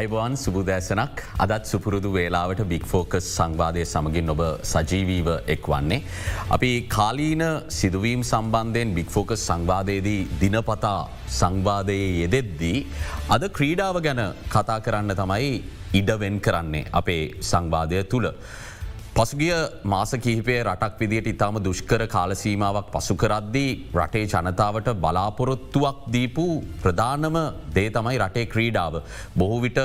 අයිබවන් සුබදෑසනක් අදත් සුපුරුදු වේලාවට බික් ෆෝකස් සංවාදය සමගින් ඔබ සජීවීව එක් වන්නේ. අපි කාලීන සිදුවීම් සම්බන්ධයෙන් බික් ෆෝකස් සංවාදයේදී දිනපතා සංවාදයේ යෙදෙද්දී. අද ක්‍රීඩාව ගැන කතා කරන්න තමයි ඉඩවෙන් කරන්නේ අපේ සංවාදය තුළ. පසුගිය මාස කිහිපේ රටක් විදිට ඉතාම දුෂ්කර කාලසීමාවක් පසු කරද්දී රටේ ජනතාවට බලාපොරොත්තුවක් දීපු ප්‍රධානම දේ තමයි රටේ ක්‍රීඩාව. බොහෝවිට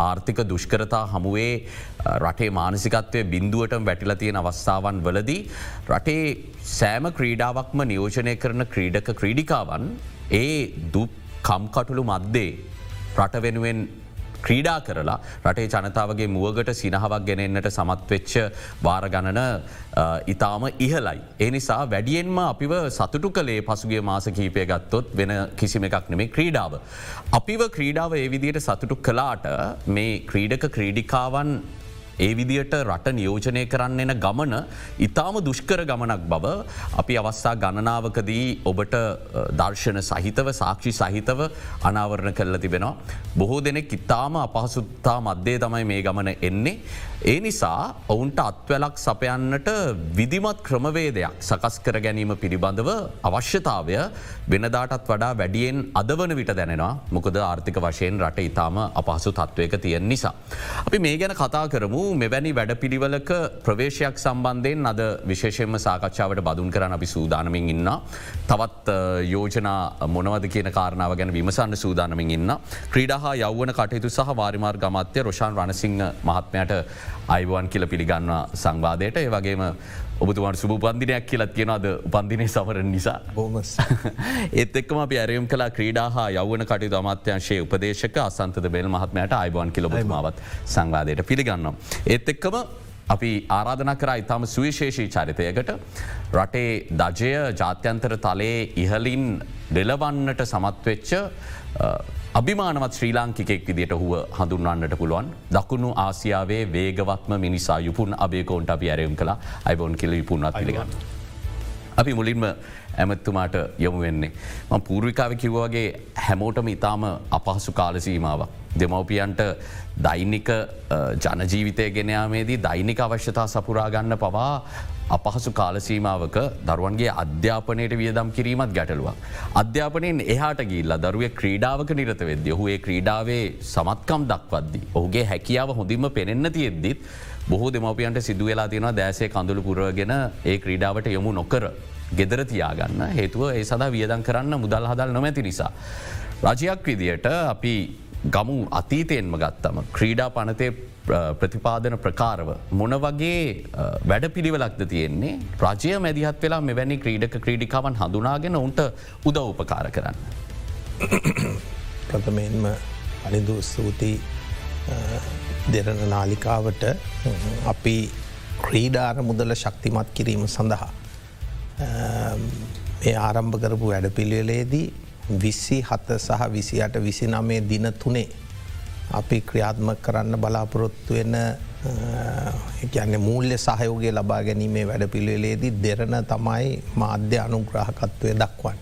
ආර්ථික දුෂ්කරතා හමුවේ රටේ මානසිකත්වය බින්දුවට වැටිල තියෙන අවස්ථාවන් වලදී. රටේ සෑම ක්‍රීඩාවක්ම නියෝජනය කරන ක්‍රීඩක ක්‍රීඩිකාවන් ඒ දුප් කම්කටුළු මද්දේ රට වෙනුවෙන් ක්‍රීඩා කරලා රටේ ජනතාවගේ මුවගට සිනහවක් ගෙනෙන්න්නට සමත්වෙච්ච වාරගණන ඉතාම ඉහලයි. ඒ නිසා වැඩියෙන්ම අපිව සතුටු කළේ පසුගේ මාස කීපය ගත්තොත් වෙන කිසිම එකක් නෙමේ ක්‍රීඩාව. අපිව ක්‍රීඩාව ඒ විදියට සතුටු කලාට මේ ක්‍රීඩක ක්‍රීඩිකාවන් ඒ විදියට රට නියෝජනය කරන්න එන ගමන ඉතාම දුෂ්කර ගමනක් බව අපි අවස්ථා ගණනාවකදී ඔබට දර්ශන සහිතව සාක්ෂි සහිතව අනාවරණ කරල තිබෙනවා. බොහෝ දෙනෙක් ඉතාම අපහසුත්තා මධ්‍යය තමයි මේ ගමන එන්නේ. ඒ නිසා ඔවුන්ට අත්වලක් සපයන්නට විදිමත් ක්‍රමවේදයක් සකස් කර ගැනීම පිළිබඳව අවශ්‍යතාවය වෙනදාටත් වඩා වැඩියෙන් අදවන විට දැනෙනවා මොකද ආර්ථික වශයෙන් රට ඉතාම අපහසු තත්ත්වයක තියෙන් නිසා. අපි මේ ගැන කතා කරමු මෙවැනි වැඩ පිළිවලක ප්‍රවේශයක් සම්බන්ධයෙන් අද විශේෂයෙන්ම සාකච්ඡාවට බදුන් කරන අපි සූදානමින් ඉන්න. තවත් යෝජනා මොනවද කියන කාරණාව ගැන විමසන්න සූදානමින් ඉන්න. ක්‍රීඩහා යවන කටයුතු සහ වාරිමාර් ගමත්ය රොෂාන් රණසිංහ මහත්මයට අයිවන් කියල පිළිගන්න සංවාදයට ඒ වගේම ඔබතුමට සුභ පන්දිනයක් කියලත් කියෙනවාද උපන්දිනය සවරන නිසා. බෝමස් ඒත් එක්ම අපි ඇරයම් කලා ක්‍රීඩා හා යවන කටයුතු අමාත්‍යංශයේ උපදේශක අසන්තද බෙල් මහත්මයට අයිබන් කිලබතුමාවත් සංවාදයට පිළිගන්නම්. ඒත් එක්කම අපි ආරාධන කර ඉතාම සුවිශේෂී චරිතයකට. රටේ දජය ජාත්‍යන්තර තලයේ ඉහලින් දෙලවන්නට සමත්වෙච්ච අභිමානවත් ශ්‍රී ලාංකිකෙක් විදිට හුව හඳුන්වන්නට පුළුවන් දකුණු ආසියාවේ වේගවත්ම මිනිසා යුපුන් අබේකෝන්ට අපි ඇරයම් කලා අයිබෝන් කෙල යුපුන්නත් පිළිගන්න. අපි මුලින්ම ඇමත්තුමාට යොමු වෙන්නේ. ම පූර්විකාව කිව්වගේ හැමෝටම ඉතාම අපහසු කාලසීමාවක්. දෙමවපියන්ට දෛනික ජනජීවිතය ගෙනයාමේදී දෛනික අවශ්‍යතා සපුරාගන්න පවා අපහසු කාලසීමාවක දරුවන්ගේ අධ්‍යාපනයට වියදම් කිරීමත් ගැටලුවක්. අධ්‍යාපනයෙන් එහට ගිල්ල දරුව ක්‍රීඩාවක නිරත වෙද ඔහුේ ක්‍රීඩාවේ සමත්කම් දක්වද්දි. ඔහුගේ හැකියාව හොඳින්ම පෙනෙන්න තියෙද්දිත් බොහෝ දෙමවපියන්ට සිදුවෙලා තියෙන දෑසේ කඳුළු පුරගෙන ඒ ක්‍රීඩාවට යොමු නොකර ගෙදර තියාගන්න හේතුව ඒ සඳහා වියදන් කරන්න මුදල් හදල් නොමැති නිසා. රජයක් විදියට අපි ගමු අතීතයෙන්ම ගත්තම ක්‍රීඩා පනතේ ප්‍රතිපාදන ප්‍රකාරව මොන වගේ වැඩ පිළිවෙලක්ද තියෙන්නේ රජය මැදිහත් වෙලා මෙවැනි ක්‍රීඩක ක්‍රීඩිකාවන් හඳුනාගෙන උන්ට උදව උපකාර කරන්න. ප්‍රථමයෙන්ම අනිදු ස්තුතියි දෙරන නාලිකාවට අපි ක්‍රීඩාර මුදල ශක්තිමත් කිරීම සඳහා. Um, මේ ආරම්භ කරපු වැඩ පිළිවෙලේදී විස්සි හත සහ විසියට විසිනමේ දින තුනේ අපි ක්‍රියාත්ම කරන්න බලාපොරොත්තු වෙන uh, ගැන්න මූල්‍ය සහයෝගේ ලබා ගැනීමේ වැඩ පිළිවෙලේදී දෙරන තමයි මාධ්‍ය අනුග්‍රහකත්වය දක්වන්.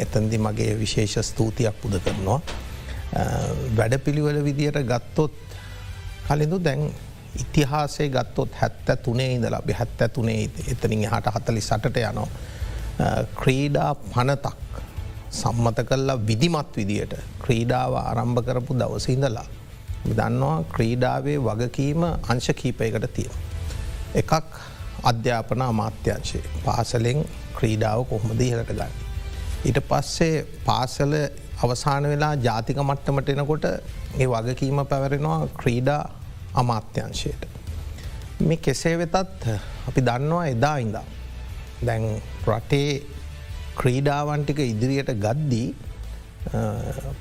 එතන්දි මගේ විශේෂ ස්තුතියක් පුද කරනවා. Uh, වැඩ පිළිවල විදියට ගත්තොත් කලින්දු දැන් ඉතිහාසේ ගත්තොත් හැත්ත තුනේ ඉඳලා බි හැත්ත තුනේ එතනින් හට හතලි සටට යනවා. ක්‍රීඩා පනතක් සම්මත කල්ලා විදිමත් විදියට ක්‍රීඩාව ආරම්භ කරපු දවසඉඳලා. දන්නවා ක්‍රීඩාවේ වගකීම අංශ කීපයකට තියෙන. එකක් අධ්‍යාපන අමාත්‍යංශයේ පාසලෙන් ක්‍රීඩාව කොහොමද ඉහලට ගන්න. ඊට පස්සේ පාසල අවසාන වෙලා ජාතික මට්ටමට එනකොට ඒ වගකීම පැවරෙනවා ක්‍රීඩා අමාත්‍යංශයට. මේ කෙසේ වෙතත් අපි දන්නවා එදා ඉඳම්. දැන් රටේ ක්‍රීඩාවන්ටික ඉදිරියට ගද්දී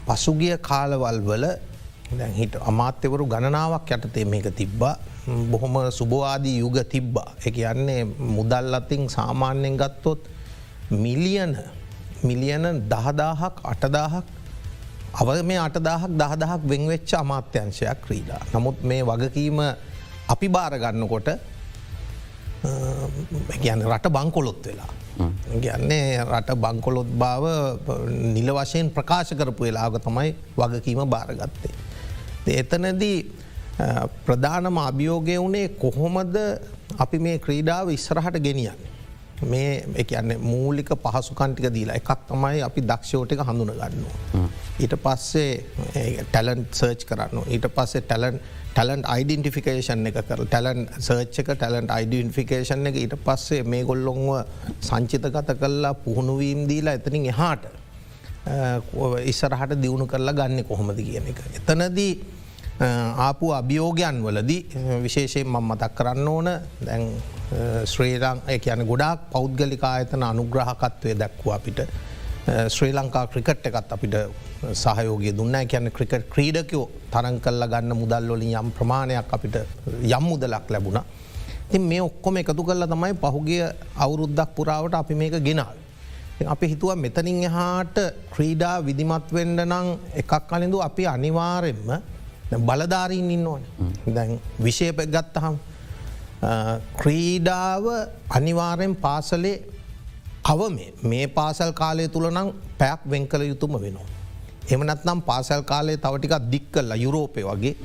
පසුගිය කාලවල් වල හිට අමාත්‍යවරු ගණනාවක් යටතේ මේක තිබ්බා බොහොම සුභවාදී යුග තිබ්බා. එක යන්නේ මුදල් අතින් සාමාන්‍යයෙන් ගත්තොත් මිලියන මිලියන දහදාහක් අටදාහක් අව මේ අටදාහක් දහදහක් වෙංවෙච්ච අමාත්‍යංශයක් ක්‍රීඩා. නමුත් මේ වගකීම අපි භාරගන්නකොට ගැන රට බංකොලොත් වෙලා. ගැන්නේ රට බංකොලොත් බව නිල වශයෙන් ප්‍රකාශ කරපු වෙලාග තමයි වගකීම භාරගත්තේ. එතනදී ප්‍රධානම අභියෝගය වුණේ කොහොමද අපි මේ ක්‍රීඩාව ඉස්සරහට ගෙනියන්න. මේ එකන්න මූලික පහසුකන්ටික දීලා එකක් තමයි අපි දක්ෂෝටික හඳුන ගන්නවා. ඊට පස්සේ ටැලන්් සර්ච් කරන්න ඊට පස්සේ ටැලන් ටලන්ට අයිඩන්ටිෆිකේෂන් එක කර ටැලන් සර්ච්චක ටලන්ට අයිඩන්ෆිකේෂන් එක ඊට පස්සේ මේ ගොල්ලොන්ව සංචිත ගත කල්ලා පුහුණුවීම් දීලා එතනින් එහාට ඉස්සරහට දියුණු කරලා ගන්න කොහොමද කියන එක. එතනදී ආපු අභියෝගයන් වලදී විශේෂයෙන් මම මතක් කරන්න ඕන දැන් ශ්‍රේලං කියන ගොඩාක් පෞද්ගලිකා ඇතන අනුග්‍රහකත්වය දැක්වා අපිට ශ්‍රී ලංකා ක්‍රිකට් එකත් අපිට සහයෝගේ දුන්න කියන්න ක්‍රිකට ක්‍රීඩකයෝ තරන් කල්ල ගන්න මුදල්ලොලින් යම් ප්‍රමාණයක් අපිට යම් මුදලක් ලැබුණ. තින් මේ ඔක්කොම එකතු කල්ල තමයි පහුගිය අවුරුද්දක් පුරාවට අපි මේක ගෙනල්. අපි හිතුව මෙතනින් එහාට ක්‍රීඩා විදිමත්වෙන්ඩ නං එකක් කලින්දු අපි අනිවාරෙන්ම බලධාරීන් ඉන්න ඕන දැන් විශේප ගත්තහම් ක්‍රීඩාව අනිවාරයෙන් පාසලේ අවම මේ පාසල් කාලය තුළ නම් පැයක් වෙන් කළ යුතුම වෙනවා. එමනත්නම් පාසල් කාලේ තවටිකක් දික් කල්ල යුරෝපය වගේ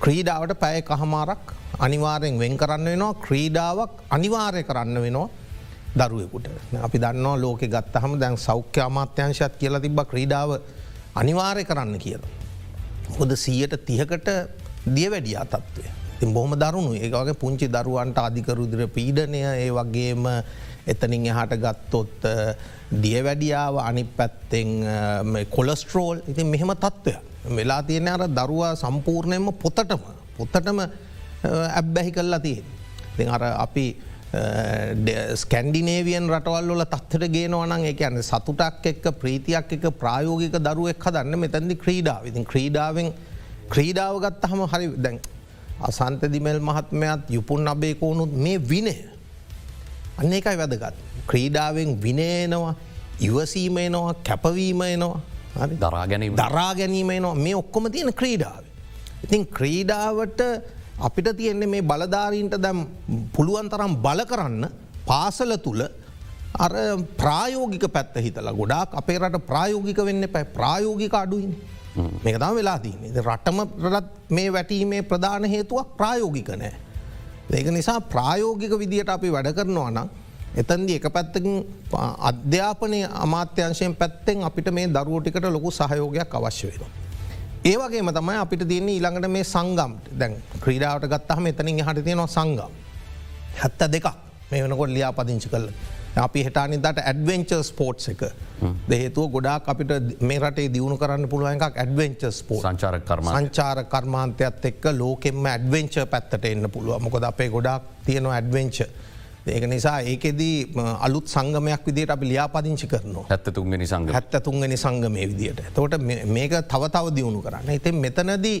ක්‍රීඩාවට පැය කහමාරක් අනිවාරයෙන් වෙන් කරන්න වෙනවා ක්‍රීඩාවක් අනිවාරය කරන්න වෙනවා දරුවෙකුට අපි දන්නවා ලෝක ගත්තහම දැන් සෞඛ්‍ය අමාත්‍යංශත් කියලා තිබ ක්‍රීඩාව අනිවාරය කරන්න කියලා. හොද සීයට තියකට දිය වැඩියා තත්ත්වය. ති බොහම දරුණු ඒවගේ පුංචි දරුවන්ට අධිකරුදිර පීඩනය ඒ වගේම එතනින් එහට ගත්තොත් දිය වැඩියාව අනි පැත්තෙන් කොලස්ට්‍රෝල් ඉතින් මෙහෙම තත්ත්වය. වෙලා තියෙන අර දරුවා සම්පූර්ණයම පොතටම පොත්තටම ඇබ්බැහි කල්ලා තිය. දෙ අර අපි ස්කැන්ඩිනේවියන් රටවල් වල තත්වට ගේනවනන් එක අන්න සතුටක් එක්ක ප්‍රීතියක් එක ප්‍රායෝගික දරුවෙක් හදන්න මෙතැදි ක්‍රීඩාව ඉතින් ක්‍රීඩාවෙන් ක්‍රීඩාව ගත්ත හම හරි දැන් අසන්ත දිමල් මහත්මයත් යුපුන් අබේකෝනුත් මේ විනය. අන්න එකයි වැදගත්. ක්‍රීඩාවෙන් විනයනවා ඉවසීමයනවා කැපවීමයනවා දරාගැනීම දරා ගැනීමයනවා මේ ඔක්කොම තියෙන ක්‍රීඩාව. ඉතින් ක්‍රීඩාවට අපිට තියෙන්නේ මේ බලධාරීන්ට දැම් පුළුවන් තරම් බල කරන්න පාසල තුළ අර ප්‍රායෝගික පැත්ත හිතලා ගොඩාක් අපේ රට ප්‍රායෝගික වෙන්න පැ ප්‍රායෝගික අඩුයින් මේක තම වෙලා තියන්නේ රටම රටත් මේ වැටීමේ ප්‍රධාන හේතුවක් ප්‍රායෝගික නෑ. ඒක නිසා ප්‍රායෝගික විදියට අපි වැඩ කරනවා නම් එතන්දි එක පැත්තකින් අධ්‍යාපනය අමාත්‍යංශයෙන් පැත්තෙන් අපිට මේ දරුවටිකට ලොකු සහයෝගයක් අවශ්‍ය වෙනවා. ඒවගේම තමයි අපිට තියන්නේ ඊළඟට මේ සංගම්ට දැන් ක්‍රීඩාවට ගත්තහම එතනින් හට තියෙනවා සංගම්. හැත්ත දෙකක් මේ වෙනකොට ලියා පදිංචි කල්ල. අපි හිටානිදට ඇඩවෙන්චර් ස්පෝට්ස් එක දෙහේතුව ගොඩාක් අපිට මේ රටේ දියුණු කරන්න පුළුවන් එකක් ඇඩවෙන්චර් ස්පෝ සංචාර කර්ම සංචාර කර්මාන්තයත් එක්ක ලෝකෙම ඇඩවෙන්ච පැත්තට එන්න පුළුව මොකද අපේ ගොඩක් තියෙනවා ඇඩවෙන්ච. ඒක නිසා ඒකෙදී අලුත් සංගමයක් විදිට අපි ලියාපදිංචි කරනවා හැත්ත තුන්ගනි සංග හැත්ත තුන්ගනි සංගමය විදියට. තෝට මේක තව තව දියුණු කරන්න. ඉතින් මෙතනදී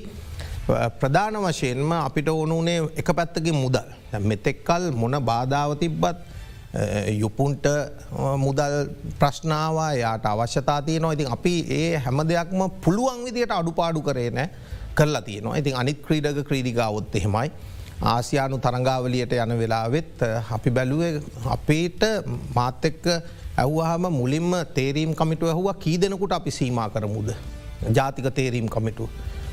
ප්‍රධාන වශයෙන්ම අපිට ඕනුනේ එක පැත්තකින් මුදල්. මෙතෙක්කල් මොන බාධාව තිබ්බත් යුපුන්ට මුදල් ප්‍රශ්නාවා යාට අවශ්‍යතා තියනවා ඉතින් අපි ඒ හැම දෙයක්ම පුළුවන් විදියට අඩුපාඩු කරේ නෑ කරලා තියනවා ඉතින් අනිත් ක්‍රීඩක ක්‍රීඩිකාවොත් එහෙමයි. ආසියානු තරංගාවලියට යන වෙලාවෙත් අපි බැලුව අපේට මාත් එක්ක ඇව්වාහම මුලින්ම තේරීම් කමිටුව ඇහුව කී දෙනකුට අපි සීමා කරමුද. ජාතික තේරීම් කමිටු.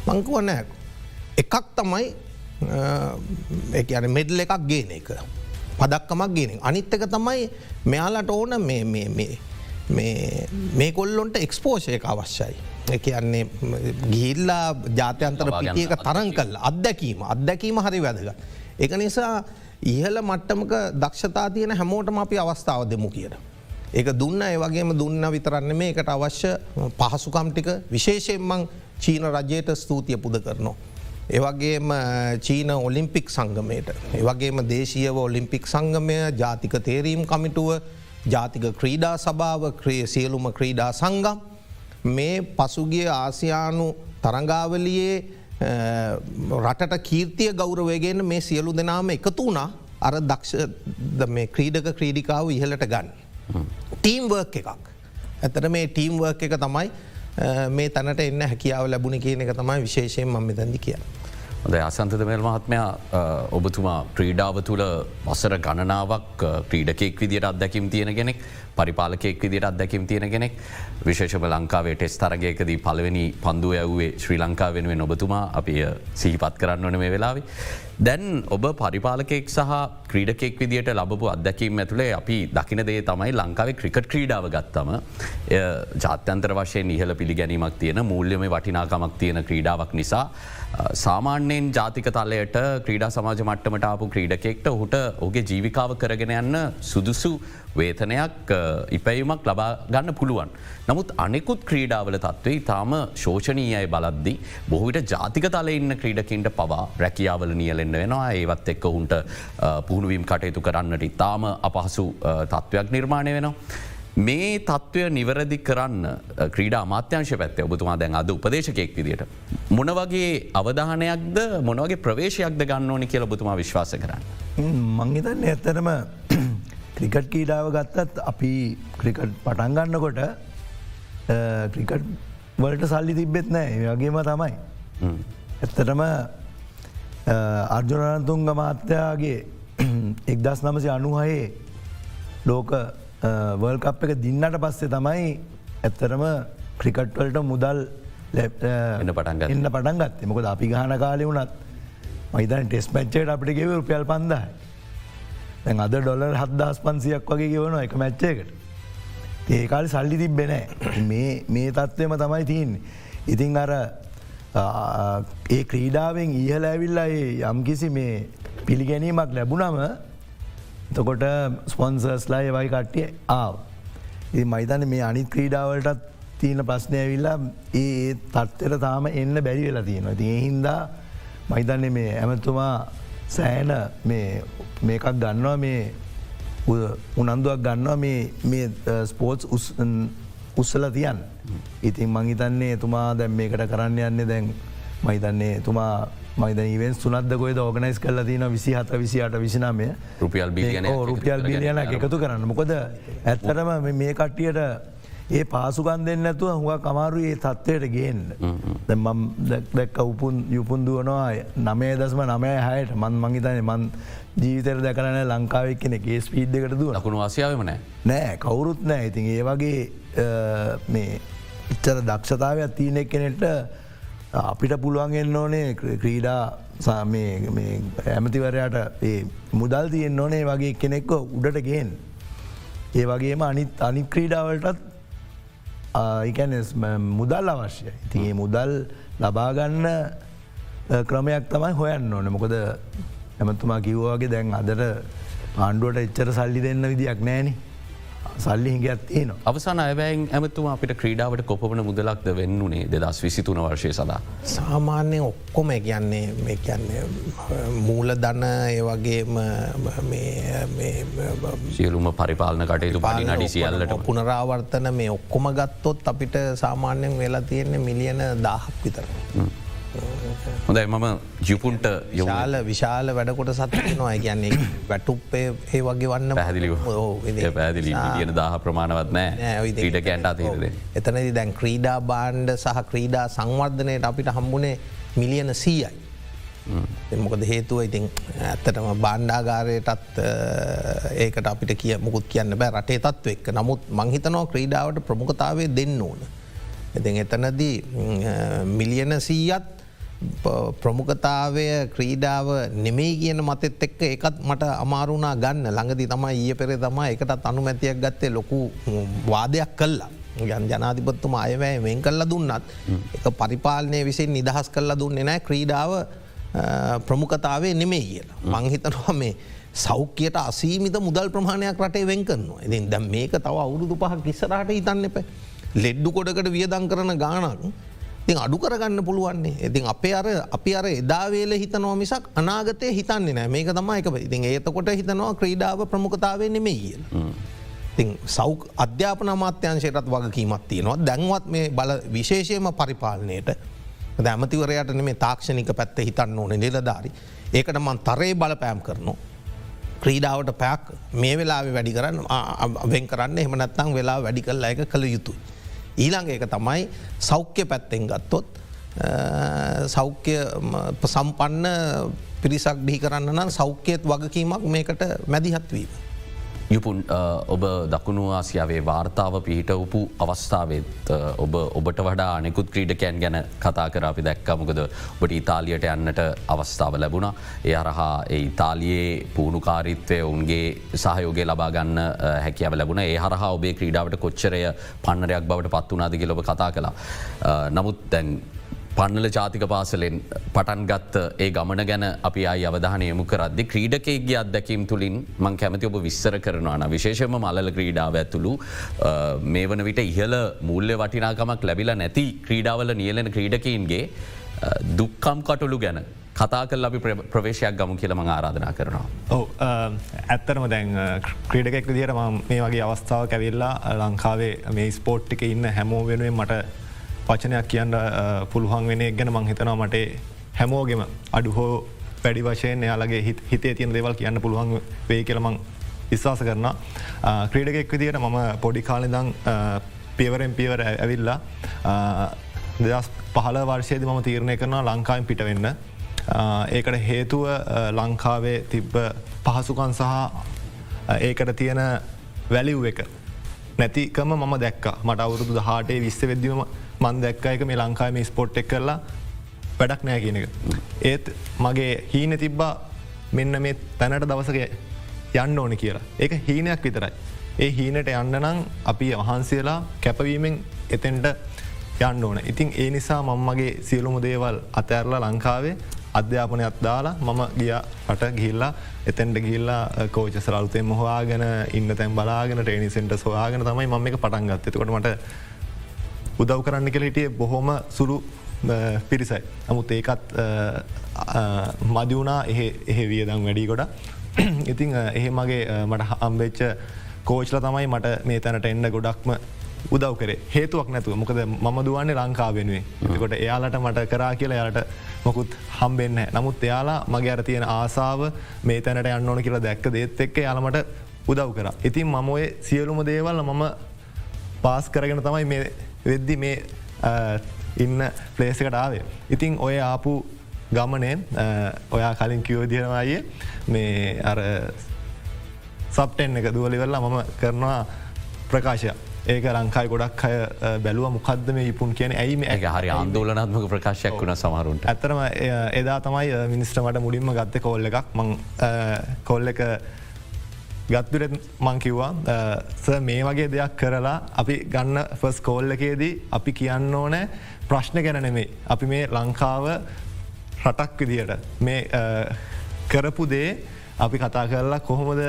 මංකුව නෑ. එකක් තමයි ඒ මෙඩල් එකක් ගේන එක. පදක්කමක් ගෙන. අනිත්තක තමයි මෙයාලට ඕන මේ කොල්ලොන්ට එක්ස්පෝෂයක අවශ්‍යයි. එක යන්නේ ගිල්ලා ජාත්‍යන්තර පිටියක තරන් කල් අත්දැකීම අත්දැකීම හරි වැදග. එක නිසා ඉහල මට්ටමක දක්ෂතා තියෙන හැමෝටම අපි අවස්ථාව දෙමු කියට. ඒක දුන්න ඒවගේම දුන්න විතරන්න මේ එකට අවශ්‍ය පහසුකම්ටික විශේෂයෙන්මං චීන රජයට ස්තුතිය පුද කරනවා. ඒවගේම චීන ඔලිම්පික් සංගමයට. ඒවගේම දේශීයව ඔලිම්පික් සංගමය ජාතික තේරීම් කමිටුව ජාතික ක්‍රීඩා සභාව ක්‍රේ සියලුම ක්‍රීඩා සංගම් මේ පසුගිය ආසියානු තරංගාවලියේ රටට කීර්තිය ගෞරවයගෙන මේ සියලු දෙනාම එකතු වුණා අර දක්ෂ මේ ක්‍රීඩක ක්‍රීඩිකාව ඉහලට ගන්න. ටීම්වර්ක් එකක්. ඇතට මේ ටීම්වර්ක් එක තමයි මේ තැනට එන්න හැකියාව ලැබුණ කියන එක තමයි විශේෂයෙන් මම තැදි කිය. ද අසන්තද මෙල් මහත්මයා ඔබතුමා ක්‍රීඩාව තුළ වසර ගණනාවක් ක්‍රීඩකෙක් විදිට අත්දැකිම් තියෙන කෙනෙක් පරිපාලකෙක් විදිට අත්දැකිම් තියෙන කෙනෙක්. විශේෂම ලංකාවේ ටෙස් තරගයකදී පළවෙනි පන්දුව ඇව්වේ ශ්‍රී ලංකා වෙනුවෙන් ඔබතුමා. අපි සිහිපත් කරන්න වන මේ වෙලාවේ. දැන් ඔබ පරිපාලකෙක් සහ ක්‍රීඩකෙක් විදිට ලබපු අදැකීම් ඇතුළේ අපි දකින දේ තමයි ලංකාවේ ක්‍රිකට් ක්‍රීඩාව ගත්තම. ජාත්‍යන්තර වශයෙන් ඉහල පිළිගැනීමක් තියෙන මූල්‍යම වටිනාකමක් තියෙන ක්‍රීඩාවක් නිසා. සාමාන්‍යයෙන් ජාතික තලයට ක්‍රීඩා සමාජ මට්ටමට ආපු ක්‍රීඩකෙක්ට ඔහුට ඔගේ ජීවිකාව කරගෙන යන්න සුදුසු වේතනයක් ඉපැයුමක් ලබා ගන්න පුළුවන්. නමුත් අනෙකුත් ක්‍රීඩාවල තත්වේ තාම ශෝෂණීයයි බලද්දි බොහවිට ජාතික තල ඉන්න ක්‍රීඩකින්ට පවා රැකියාවල නියලෙන්න්න වෙනවා ඒවත් එක්ක උන්ට පුහුණුවීම් කටයුතු කරන්නට ඉතාම අපහසු තත්ත්වයක් නිර්මාණය වෙනවා. මේ තත්ත්වය නිවැරදි කරන්න ක්‍රීඩ අමාත්‍යංශ පැත්තේ ඔබතුමා දැන් අද උපදේශකෙක් විදිට. මොන වගේ අවධානයක්ද මොනවගේ ප්‍රවේශයක්ද ගන්න ඕනි කියල බතුමා විශ්වාස කරන්න. මංහිතන්න ඇත්තරම ක්‍රිකට් කීඩාව ගත්තත් අපි ක්‍රිකට් පටන්ගන්නකොට ක්‍රිකට් වලට සල්ලි තිබෙත් නෑ වගේම තමයි. ඇත්තටම අර්ජුනන්තුන්ග මාත්‍යයාගේ එක්දස් නමසි අනුහයේ ලෝක වර්ල්කප් එක දින්නට පස්සේ තමයි ඇත්තරම ක්‍රිකට්වලට මුදල් එන්න පටන් එන්න පටන් ගත් මොකද අපි ගහන කාලය වුනත් මයිතන් ටෙස් මච්චේට අපිට ගෙව රුපියල් පන්දයි දැන් අද ඩොලර් හත්දස් පන්සියක් වගේ ගෙවන එක මැච්චයකට ඒකාල සල්ලි තිබ්බෙනෑ මේ මේ තත්ත්වම තමයි තියන් ඉතිං අර ඒ ක්‍රීඩාවෙන් ඉහල ඇවිල්ලා යම්කිසි මේ පිළිගැනීමක් ලැබුණම තකොට ස්පොන්සර්ස්ලා ඒවයි කට්ටිය ආව. ඒ මයිතන මේ අනිත් ක්‍රීඩාවලටත් තියෙන ප්‍රශ්නය ඇවිල්ලා ඒ තත්වර තාම එන්න බැරි වෙලා තියෙනවා. ති හින්දා මයිතන්නේ මේ ඇමතුමා සෑන මේකක් ගන්නවා මේ උනන්දුවක් ගන්නවා මේ ස්පෝට්ස් උස්සල තියන්. ඉතින් මංහිතන්නේ එතුමා දැම් මේකට කරන්න යන්නේ දැන් මහිතන්නේ එතුමා මයිද ඉවෙන් සුනද ගොද ඕගනයිස් කල තින විසි හත විසිට විසිනමය. රුපියල් බිලියන රුපියල් බිලියන එකතු කරන්න. මොකද ඇත්තරම මේ කට්ටියට ඒ පාසුකන් දෙන්න ඇතුව හුව කමාරු ඒ තත්වයට ගේන්න. මම් දැක්ක උපුන් යුපුන්දුවනවා නමේ දස්ම නමය හයට. මන් මංහිතන මන් ජීවිතර දැකරන ලංකාවක් කෙනෙ ඒ ස්පීඩ් එකට දුව ලකුණු ආසියාවම නෑ නෑ කවුරුත් නෑ ඉතින් ඒ වගේ මේ ඉච්චර දක්ෂතාවයක් තියනෙක් කෙනෙට අපිට පුළුවන්ගෙන් ඕනේ ක්‍රීඩා ඇමතිවරයට මුදල් තියෙන් ඕනේ වගේ කෙනෙක්ව උඩට ගේන්. ඒ වගේම අනිත් අනි ක්‍රීඩාවලටත් මුදල් අවශ්‍යය. ඉතින් ඒ මුදල් ලබාගන්න ක්‍රමයක් තමයි හොයන්න ඕන මොකද ඇමතුමා කිව්වාගේ දැන් අදට ආණ්ඩුවට එච්චර සල්ලි දෙන්න විදියක් නෑනේ සල්ලි හිගත් තියන අවසාන අයවැයෙන් ඇමතුම අපිට ක්‍රීඩාවට කොපන මුදලක්ද වෙන්නුනේ දෙදස් විසිතුන වර්ශය සදා. සාමාන්‍යයෙන් ඔක්කොම කියන්නේ මේ කියන්නේ මූල දන්න ඒවගේම සියලුම පරිපාලන කටයුතු පලි නඩි සියල්ලට පුනරාවර්තන මේ ඔක්කොම ගත්තොත් අපිට සාමාන්‍යයෙන් වෙලා තියෙන්නේ මිලියන දාහක් විතර. හොඳයි මම ජිපුන්ට යෝල විශාල වැඩකොට සත්නවා කියන්නේ වැටුප්පේ ඒ වගේ වන්න පැදිලි පැදිලි තියන දාහ ප්‍රමාණවත් නෑ. ඊට කැන්ට අතේද. එතනදි දැන් ක්‍රීඩා බාණ්ඩ සහ ක්‍රීඩා සංවර්ධනයට අපිට හම්බුණේ මිලියන සීයයි. මොකද හේතුව? ඉතින් ඇත්තටම බාණ්ඩාගාරයටත් ඒකට අපිට කිය මුකුත් කියන්න බෑ. රටේ තත්ව එක් නමුත් මංහිතනෝ ක්‍රීඩාවට ප්‍රමුඛතාවේ දෙන්න ඕන. එති එතනදී මිලියන සීයත් ප්‍රමුඛතාවය ක්‍රීඩාව නෙමේ කියන මතෙත් එක්ක එකත් මට අමාරුණා ගන්න ළඟදි තමයි ඊය පෙරේ තමා එකටත් අනුමැතියක් ගත්තේ ලොකු වාදයක් කල්ලා. ගන් ජනාධිපත්තුම අයවැය වෙන් කල්ල දුන්නත් එක පරිපාලනය විසින් නිදහස් කල්ල දුන්නේ නෑ ක්‍රීඩාව ප්‍රමුඛතාවේ නෙමේ කියලා. මංහිතනවා මේ සෞඛ්‍යයට අසීමිත මුදල් ප්‍රමාණයක් රටේ වෙන් කරනවා. ඉතින් දැම් මේක තව අවුරුදු පහක් ඉස්සරහට හිතන්න එප. ලෙඩ්ඩු කොඩකට වියදං කරන ගානක් තින් අඩු කරගන්න පුළුවන්නේ. ඉතින් අපේ අර අපි අර එදාවේල හිතනෝ මිසක් අනාගතය හිතන්නේ නෑ. මේක තම එක ඉතින් ඒතකොට හිතනවා ක්‍රීඩාව ප්‍රමුඛතාවේ නෙමේ කියල. තින් සෞක් අධ්‍යාපන අමාත්‍යංශයටත් වගකීමත් තියෙනවා. දැන්වත් මේ බල විශේෂයම පරිපාලනයට. ඇමතිවරයට මේ තාක්ෂණික පැත්ත හිතන්න ඕන නිලධාරි. ඒකට මන් තරේ බලපෑම් කරනවා. ක්‍රීඩාවට පැක් මේ වෙලා වැඩි කරන්න වෙන් කරන්න. එහමනත්තං වෙලා වැඩි කල්ල එක කළ යුතුයි. ඊළඟ එක තමයි සෞඛ්‍ය පැත්තෙන් ගත්තොත් සෞඛ්‍ය සම්පන්න පිරිසක් ඩිහි කරන්න නම් සෞඛ්‍යයත් වගකීමක් මේකට මැදිහත්වීම. යුපුන් ඔබ දකුණු ආසියාවේ වාර්තාව පිහිට උපු අවස්ථාවත් ඔබ ඔබට වඩා අනෙකුත් ක්‍රීඩකයන් ගැන කතා කර අපි දැක්කමකද ඔබට ඉතාලියට යන්නට අවස්ථාව ලැබුණ. ඒ අරහා ඒ ඉතාලියේ පූුණුකාරිත්වය ඔවුන්ගේ සහයෝගේ ලබාගන්න හැකියාව ලැබුණ. ඒ හරහා ඔබේ ක්‍රීඩාවට කොච්චරය පන්නරයක් බවට පත් වනාදගේ ලොබ කතා කලා. නමුත් දැන් පන්නල ජාතික පාසලෙන් පටන්ගත්ත ඒ ගමන ගැන අපි අයි අවධානයමු කරදදි ක්‍රීඩකයගේ අත්දැකීම් තුළින් මං කැමති ඔබ විස්සර කරනවාන විශේෂම මල්ල ක්‍රීඩාව ඇතුළු මේ වන විට ඉහල මුල්ල වටිනාකමක් ලැබිලා නැති ක්‍රීඩාවල නියලෙන ක්‍රීඩකයින්ගේ දුක්කම් කටුළු ගැන කතා කල් අපි ප්‍රවේශයක් ගමු කියල මං ආරාධනා කරනවා. ඔව ඇත්තරම දැන් ක්‍රීඩකෙක් විදිහට ම මේ වගේ අවස්ථාව කැවිල්ලා ලංකාවේ මේ ස්පෝට්ටික ඉන්න හැමෝ වෙනුවෙන් මට වචනයක් කියන්න පුළුවන් වෙන ගැන මං හිතනවා මට හැමෝගෙම අඩු හෝ වැඩි වශයෙන් එයාලගේ හිතේ තියන දෙවල් කියන්න පුළුවන් වේ කියලමං විශ්වාස කරන ක්‍රීඩගෙක් විදියට මම පොඩි කාලෙදං පියවරෙන් පියවර ඇවිල්ලා දෙදස් පහල වර්ෂයද මම තීරණය කරන ලංකායින් පිට වෙන්න. ඒකට හේතුව ලංකාවේ තිබ්බ පහසුකන් සහ ඒකට තියෙන වැලිව් එක. නැතිකම මම දැක්ක. මට අවුරුදු දහටේ විස්ස වෙදදීම මන් දැක්ක එක මේ ලංකාම ස්පොට් එක් කරලා වැඩක් නෑ කියන එක. ඒත් මගේ හීන තිබ්බා මෙන්න මේ තැනට දවසක යන්න ඕන කියලා. ඒක හීනයක් විතරයි. ඒ හීනට යන්න නම් අපි වහන්සේලා කැපවීමෙන් එතෙන්ට යන්න ඕන. ඉතින් ඒ නිසා මංමගේ සියලුම දේවල් අතඇරලා ලංකාවේ අධ්‍යාපනයක් දාලා මම ගිය රට ගිල්ලා එතැන්ට ගිල්ලා කෝච සරල්තයෙන් හවාගෙන ඉන්න තැන් බලාගෙන ටේනි සෙන්ට සොයාගෙන තමයි මම එක පටන්ගත් එතකොට මට උදව් කරන්න කළ හිටිය බොහොම සුළු පිරිසයි. නමුත් ඒකත් මදිවුණා එහෙ වියදම් වැඩි ගොඩ. ඉතිං එහෙ මගේ මට අම්බෙච්ච කෝච්ල තමයි මට මේ තැනට එන්න ගොඩක්ම උදව් කරේ හේතුවක් නැතුව මොකද මම දුවන්නේ ලංකා වෙනුවේ කොට එයාලට මට කරා කියලා යාලට මොකුත් හම්බෙන්න නමුත් එයාලා මගේ අර තියෙන ආසාාව මේ තැනට යන්න ඕන කියලා දැක්ක දේත් එක්ක යාලමට උදව් කර. ඉතින් මම ඔය සියලුම දේවල් මම පාස් කරගෙන තමයි මේ වෙද්දි මේ ඉන්න පලේසකට ආවේ. ඉතිං ඔය ආපු ගමනේ ඔයා කලින් කිවෝදියනවායේ මේ අර සප්ටෙන් එක දුවලිවෙල්ලා මම කරනවා ප්‍රකාශය. ඒක ලංකායි ගොඩක් අය බැලුව මොකක්ද මේ ඉපුන් කියන ඇයිම ඇ හරි ආන්දෝලනත්මක ප්‍රකාශයක් වුණ සමරුන්ට ඇතරම එදා තමයි මිනිස්ට්‍රමට මුලින්ම ගත්ත කොල්ල එකක් මං කොල්ල එක ගත්දුරත් මංකිව්වා මේ වගේ දෙයක් කරලා අපි ගන්න ෆස් කෝල්ල එකේදී අපි කියන්න ඕනෑ ප්‍රශ්න ගැන නෙමේ. අපි මේ ලංකාව රටක් විදියට මේ කරපු දේ අපි කතා කරලා කොහොමද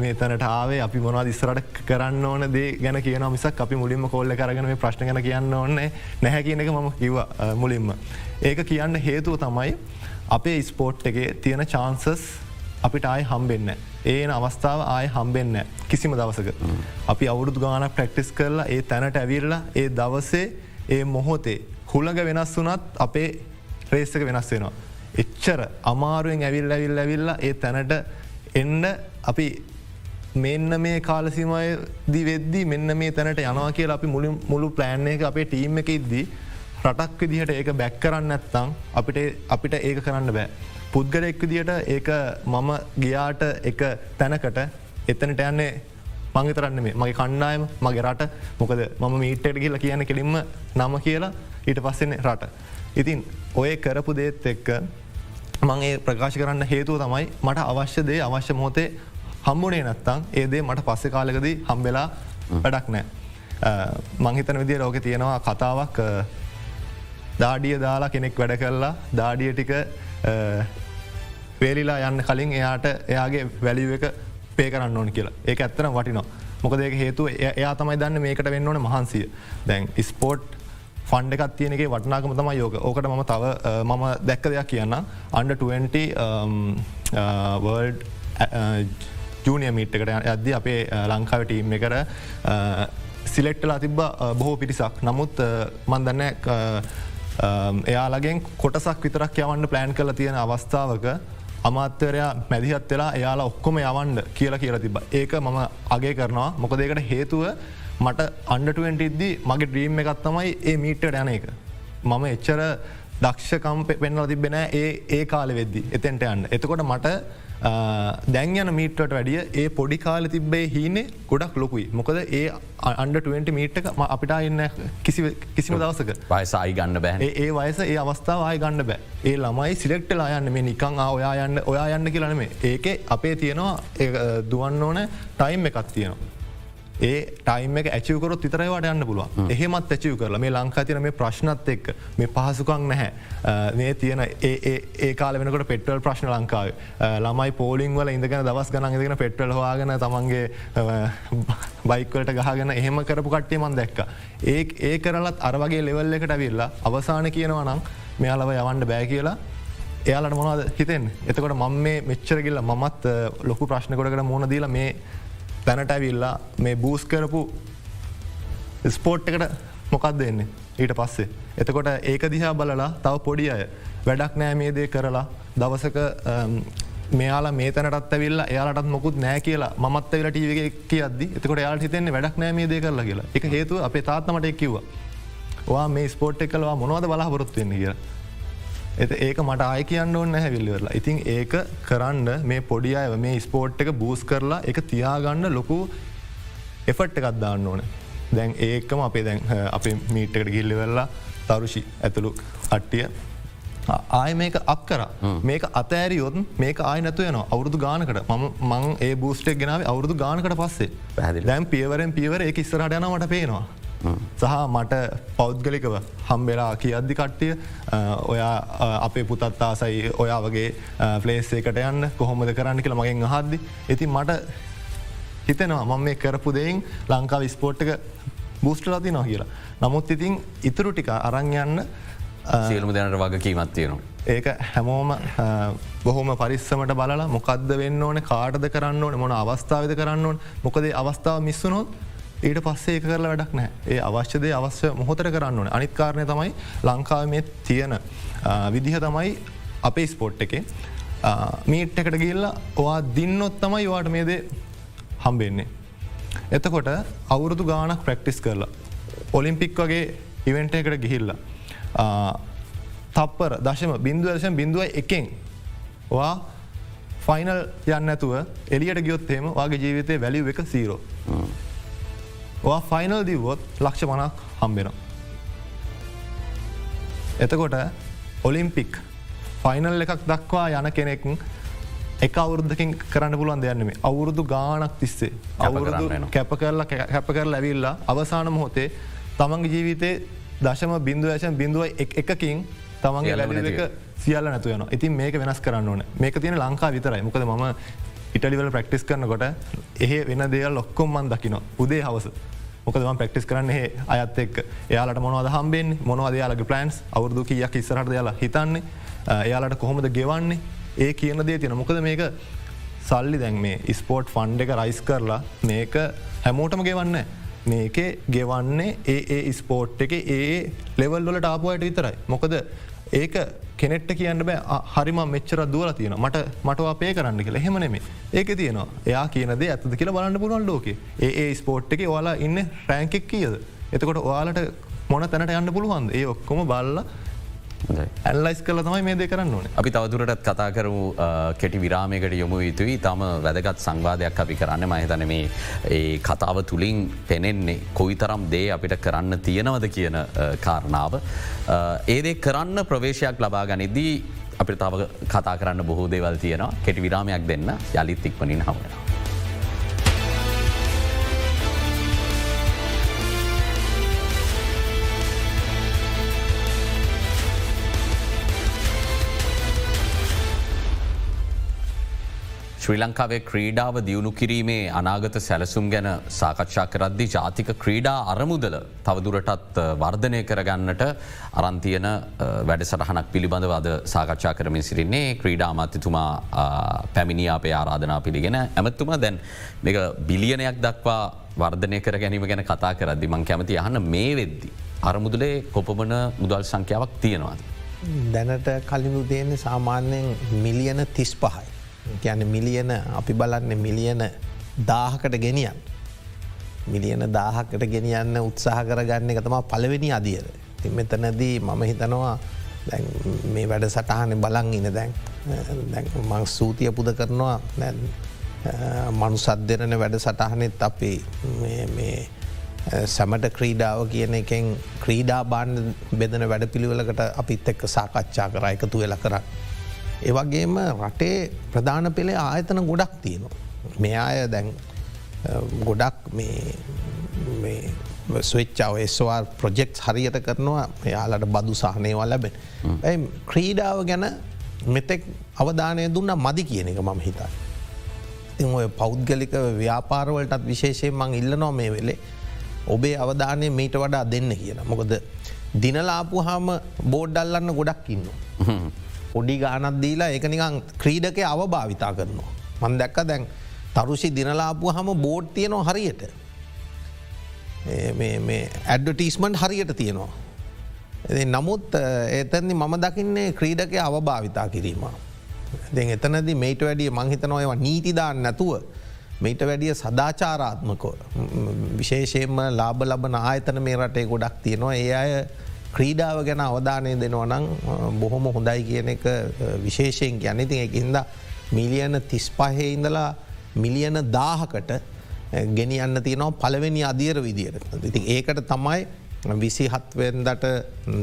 මේ තැනට ආවේ අපි මොවා දිස්සරට කරන්න ඕන දේ ගැන කියන මිසක් අපි මුලින්ම කොල්ල කරගෙන මේ ප්‍රශ්න ගැන කියන්න ඕන්නේ නැහැ කියන එක මම කිව මුලින්ම. ඒක කියන්න හේතුව තමයි අපේ ස්පෝට් එකේ තියෙන චාන්සස් අපිට ආය හම්බෙන්න. ඒන අවස්ථාව ආය හම්බෙන්න කිසිම දවසක. අපි අවුරුදු ගානක් ප්‍රක්ටිස් කරලා ඒ තැනට ඇවිරලා ඒ දවසේ ඒ මොහොතේ හුළඟ වෙනස් වනත් අපේ රේස්සක වෙනස් වෙනවා. එච්චර අමාරුවෙන් ඇවිල් ඇවිල් ඇවිල්ලා ඒ තැනට එන්න අපි මෙන්න මේ කාලසිමය දිවෙද්දි මෙන්න මේ තැනට යනවා කිය අපි මුලින් මුළු ප්ලෑන් එක අපේ ටීම් එක ඉද්දී රටක් විදිහට ඒක බැක් කරන්න ඇත්තං අපිට අපිට ඒක කරන්න බෑ. පුද්ගලෙක් විදියට ඒක මම ගියාට එක තැනකට එතනට යන්නේ මංගතරන්න මේ මගේ කණ්ඩායම මගේ රට මොකද මම මීට්ට කියලා කියන කෙලින්ම නම කියලා ඊට පස්සෙන්නේ රට. ඉතින් ඔය කරපු දේත් එක්ක මංගේ ප්‍රකාශ කරන්න හේතුව තමයි මට අවශ්‍ය දේ අවශ්‍ය මොහොතේ හම්බුණේ නැත්තං ඒදේ මට පස්සෙ කාලකදී හම්බෙලා වැඩක් නෑ. මංහිතන විදිිය ලෝක තියෙනවා කතාවක් දාඩිය දාලා කෙනෙක් වැඩ කරලා දාඩිය ටික පේලිලා යන්න කලින් එයාට එයාගේ වැලිුව එක පේ කරන්න ඕන කියලා. ඒක ඇත්තන වටිනවා. මොකද ඒක හේතු එයා තමයි දන්න මේකට වෙන්න ඕන මහන්සිය. දැන් ස්පෝට් ෆන්ඩ එකත් තියනගේ වටනාකම තම යෝක ඕකට ම තව මම දැක්ක දෙයක් කියන්න. අන්ඩ 20 වර්ඩ් ජනිය මිට්කට ඇද අපේ ලංකාව ටීම් එකට සිලෙක්ටලා තිබ්බ බොහෝ පිරිසක්. නමුත් මන්දන්න එයාලගෙන් කොටසක් විතරක් යවන්න ප්ලෑන් කල තියෙන අවස්ථාවක අමාත්‍යවරයා මැදිහත් වෙලා එයාලා ඔක්කොම යවන්ඩ කියලා කියලා තිබ ඒක මම අගේ කරනවා මොකදේකට හේතුව මට අන්ඩටුවෙන්ට ඉද්දි මගේ ඩ්‍රීම් එකත් තමයි ඒ මීට්ට යන එක. මම එච්චර දක්ෂකම් පෙන්වල තිබෙන ඒ ඒ කාල වෙද්දි එතෙන්ට යන්න. එතකොට මට දැන් යන මීටට වැඩිය ඒ පොඩි කාල තිබ්බේ හීනේ ගොඩක් ලොකුයි. මොකද ඒ අන්ඩ 20 මීට්ක අපිට ඉන්න කිසිම දවසක. වයසායි ගන්න බැහ ඒ වයස ඒ අවස්ථාව ආය ගන්න බෑ. ඒ ළමයි සිලෙක්ටලා යන්න. මේ නිකං ඔයා යන්න ඔයා යන්න කියලනමේ ඒක අපේ තියෙනවා දුවන්න ඕන ටයිම් එකක් තියෙනවා. ඒ ටයිම එක ඇචිවකරොත් විතරයිවට යන්න පුළුව එහෙමත් ඇචිව කරලා මේ ලංකා තින මේ ප්‍රශ්නත් එක්ක මේ පහසුකක් නැහැ. මේ තියෙන ඒ කාල වෙනකට පෙටල් ප්‍රශ්න ලංකාව. ළමයි පෝලිං වල ඉඳගෙන දවස් ගන ඉදගෙන පෙට්‍රල් හවාගෙන තමන්ගේ බයිකලට ගහගෙන එහෙම කරපු කට්ටිය මන් දැක්ක. ඒ ඒ කරලත් අරවගේ ලෙවල් එකට ඇවිල්ලා අවසාන කියනවා නම් මෙයාලව යවන්ඩ බෑ කියලා එයාලට මොනවද හිතෙන් එතකොට මම මේ මෙච්චරගිල්ල මත් ලොකු ප්‍රශ්න කොඩකට මුණ දීලා මේ තැනට ඇවිල්ලා මේ බූස් කරපු ස්පෝට් එකට මොකක් දෙන්නේ ඊට පස්සේ. එතකොට ඒක දිහා බලලා තව පොඩි අය වැඩක් නෑ මේ දේ කරලා දවසක මෙයාලා මේ තැනටත් ඇවිල්ල එයාලටත් මොකුත් නෑ කියලා මත් වෙල ටීවගේ කියද එතකොට යාල් හිතෙන්නේ වැඩක් නෑ මේ දේ කරලා කියලා එක හේතුව අපේ තාත්මට එක්කිව්වා. වා මේ ස්පෝට් එකලවා මොනවද බලාපොරොත්තුවෙන්නේ කියලා. එත ඒක මට ආය කියන්න ඕන්න හැවිල්ලිවෙරලා ඉතින් ඒක කරන්න මේ පොඩි අය මේ ස්පෝට් එක බූස් කරලා එක තියාගන්න ලොකු එෆට් එකත් දාන්න ඕන. දැන් ඒකම අපේ දැන් අපේ මීට්කට ගිල්ලිවෙල්ලා තරුෂි ඇතුළු අට්ටිය. ආය මේක අප කර. මේක අතෑරියොත් මේක ආය නැතු යන අවුරදු ගානකට. ම මං ඒ බූස්ටෙක් ගෙනාව අවුරදු ගානකට පස්සේ. පැහදිි දැම් පියවරෙන් පියවර එක ඉස්සරට යනවට පේනවා සහ මට පෞද්ගලිකව හම්බෙලා කියද්දි කට්ටිය ඔයා අපේ පුතත් ආසයි ඔයා වගේ ෆලේස් එකට යන්න කොහොමද කරන්න කියලා මගෙන් අහද්දි. ඉතින් මට හිතෙනවා මම මේ කරපු දෙයින් ලංකාව ස්පෝට්ක බූස්ට ලති නො කියලා. නමුත් ඉතින් ඉතුරු ටික අරං යන්න සියලුම දැනට වග කීමත් තියෙනවා. ඒක හැමෝම බොහොම පරිස්සමට බලලා මොකක්ද වෙන්න ඕන කාටද කරන්න ඕන මොන අවස්ථාවද කරන්න ඕන මොකදේ අවස්ථාව මිස්සුනොත් ඊට පස්සේ ඒ කරලා වැඩක් නෑ ඒ අවශ්‍යදය අවශ්‍ය මොහොතර කරන්න ඕන අනිත්කාරණය තමයි ලංකාව මේ තියෙන විදිහ තමයි අපේ ස්පොට් එකේ මීට් එකට ගිල්ලා ඔවා දින්නොත් තමයි වාට මේද හම්බෙන්නේ. එතකොට අවුරුදු ගානක් ප්‍රක්ටිස් කරලා. ඔලිම්පික් වගේ ඉවෙන්ට එකට ගිහිල්ලා. තප්පර දශම බින්දුව දශම බිඳුව එකෙන් වා ෆයිනල් යන්න ඇතුව එලියට ගියොත්තේම වගේ ජීවිතය වැලිව එක සීරෝ. ඔයා ෆයිනල් දිව්වොත් ලක්ෂ මනක් හම්බෙන. එතකොට ඔලිම්පික් ෆයිනල් එකක් දක්වා යන කෙනෙක් එක අවුරුද්ධකින් කරන්න පුළුවන් දෙයන්නම අවුරුදු ගානක් තිස්සේ. අවුරුදු කැප කරලා කැප කරලා ඇවිල්ලා අවසාන මොහොතේ තමන්ගේ ජීවිතේ දශම බින්දුව ඇශන් බිඳුව එකකින් තමන්ගේ ලැබ එක සියල්ල නැතුවන ඉතින් මේක වෙනස් කරන්න ඕන. මේක තියෙන ලංකා විතරයි. මොකද ම ඉටලිවල ප්‍රක්ටිස් කරනකොට එහ වෙන දේල් ඔක්කොම්මන් දකින උදේ හවස මොකදම ප්‍රක්ටිස් කරන්න අයත් එක් එයාලට මොනවද හම්බෙන් මොනවද යාලගේ ප්ලන්ස් අවුරදු කියක් ඉස්සරට යාලා හිතන්නේ? එයාලට කොහොමද ගෙවන්නේ? ඒ කියන දේ තියෙන මොකද මේක සල්ලි දැන් මේ ස්පෝට් ෆන්ඩ එක රයිස් කරලා මේක හැමෝටම ගෙවන්න මේකේ ගෙවන්නේ ඒ ඒ ස්පෝට් එක ඒ ලෙවල්ලොලට ආපුයට විතරයි. මොකද ඒක කෙනෙට්ට කියන්න බෑ හරිම මෙච්චර දුවල තියෙන මට මට අපේ කරන්න කියලා. හෙමනෙමේ ඒක තියනවා එයා කියනද ඇත කියල බලන්න පුරුවන් ලෝක. ඒ ස්පෝට් එක ඔයාලා ඉන්න රෑන්කෙක් කියද? එතකොට ඔයාලට මොන තැනට යන්න පුළුවන්ද? ඒ ඔක්කොම බල්ල ඇල්ලයිස් කල තමයි මේ දෙ කරන්න ඕන. අපි තවදුරටත් කතා කරමු කෙටි විරාමයකට යොමු යුතුයි තම වැදගත් සංවාධයක් අපි කරන්න. මහිතන මේ ඒ කතාව තුළින් පෙනෙන්නේ කොයි තරම් දේ අපිට කරන්න තියෙනවද කියන කාරණාව. ඒදේ කරන්න ප්‍රවේශයක් ලබා ගනිද්දී අපිට තව කතා කරන්න බොහෝ දේවල් තියෙනවා. කෙටි විරාමයක් දෙන්න යළිත් ඉක්මනින් හමනවා. ශ්‍රී ලංකාවේ ක්‍රීඩාව දියුණු කිරීමේ අනාගත සැලසුම් ගැන සාකච්ඡා කරද්දි ජාතික ක්‍රීඩා අරමුදල තවදුරටත් වර්ධනය කරගන්නට අරන්තියන වැඩසටහනක් පිළිබඳවද සාකච්ඡා කරමින් සිරින්නේ ක්‍රීඩා අමාත්‍යතුමා පැමිණි අපේ ආරාධනා පිළිගෙන ඇමත්තුම දැන් මේ බිලියනයක් දක්වා වර්ධනය කර ගැනීම ගැන කතා කරදදි මං කැමති අහන්න මේ වෙද්දි. අරමුදලේ කොපමන මුදල් සංඛ්‍යාවක් තියෙනවාද. දැනට කලිමු දේන්නේ සාමාන්‍යයෙන් මිලියන තිස් පහයි. ගැන මිලියන අපි බලන්න මිලියන දාහකට ගෙනියන්. මිලියන දාහකට ගෙනියන්න උත්සාහ කරගන්න එක තමා පලවෙනි අදියර. ති මෙතනදී මම හිතනවා දැන් මේ වැඩ සටහන බලන් ඉන දැන් මං සූතිය පුද කරනවා දැන් මනු සද්ධරන වැඩ සටහනෙත් අපි සැමට ක්‍රීඩාව කියන එකෙන් ක්‍රීඩා බාණ්ඩ බෙදන වැඩ පිළිවෙලකට අපිත් එක්ක සාකච්ඡා කර එකතු වෙල කරන්න. ඒවගේම රටේ ප්‍රධාන පෙළේ ආයතන ගොඩක් තියෙනවා. මේ අය දැන් ගොඩක් ස්වච්චාව ස්වා ප්‍රජෙක්් හරියට කරනවා එයාලට බදු සහනයවා ලැබෙන. ඇයි ක්‍රීඩාව ගැන මෙතෙක් අවධානය දුන්න මදි කියන එක මම හිතා. ඉතින් ඔය පෞද්ගලික ව්‍යාපාරවලටත් විශේෂයෙන් මං ඉල්ල නො මේ වෙලේ ඔබේ අවධානය මීට වඩා දෙන්න කියන. මොකද දිනලාපු හාම බෝඩ්ඩල්ලන්න ගොඩක් ඉන්න. පොඩි ගානත් දීලා එක නිකං ක්‍රීඩක අවභාවිතා කරනවා. මන් දැක්ක දැන් තරුෂි දිනලාපු හම බෝඩ් තියනවා හරියට. ඇඩ්ඩටිස්මන්ට් හරියට තියෙනවා. නමුත් එතැනි මම දකින්නේ ක්‍රීඩක අවභාවිතා කිරීම. දෙ එතනද මේට වැඩිය මංහිතනොයව නීතිදාන්න නැතුව මේට වැඩිය සදාචාරාත්මකෝ විශේෂයෙන්ම ලාබ ලබන ආයතන මේ රටේ ගොඩක් තියෙනවා ඒ අය ක්‍රීඩාව ගැන අවධානය දෙනවනං බොහොම හොඳයි කියන එක විශේෂයෙන් ගැන ඉතින් එකින්ද මිලියන තිස්පහේ ඉඳලා මිලියන දාහකට ගෙනියන්න තියෙනවා පළවෙනි අධීර විදියට. ඉතින් ඒකට තමයි විසි හත්වෙන්දට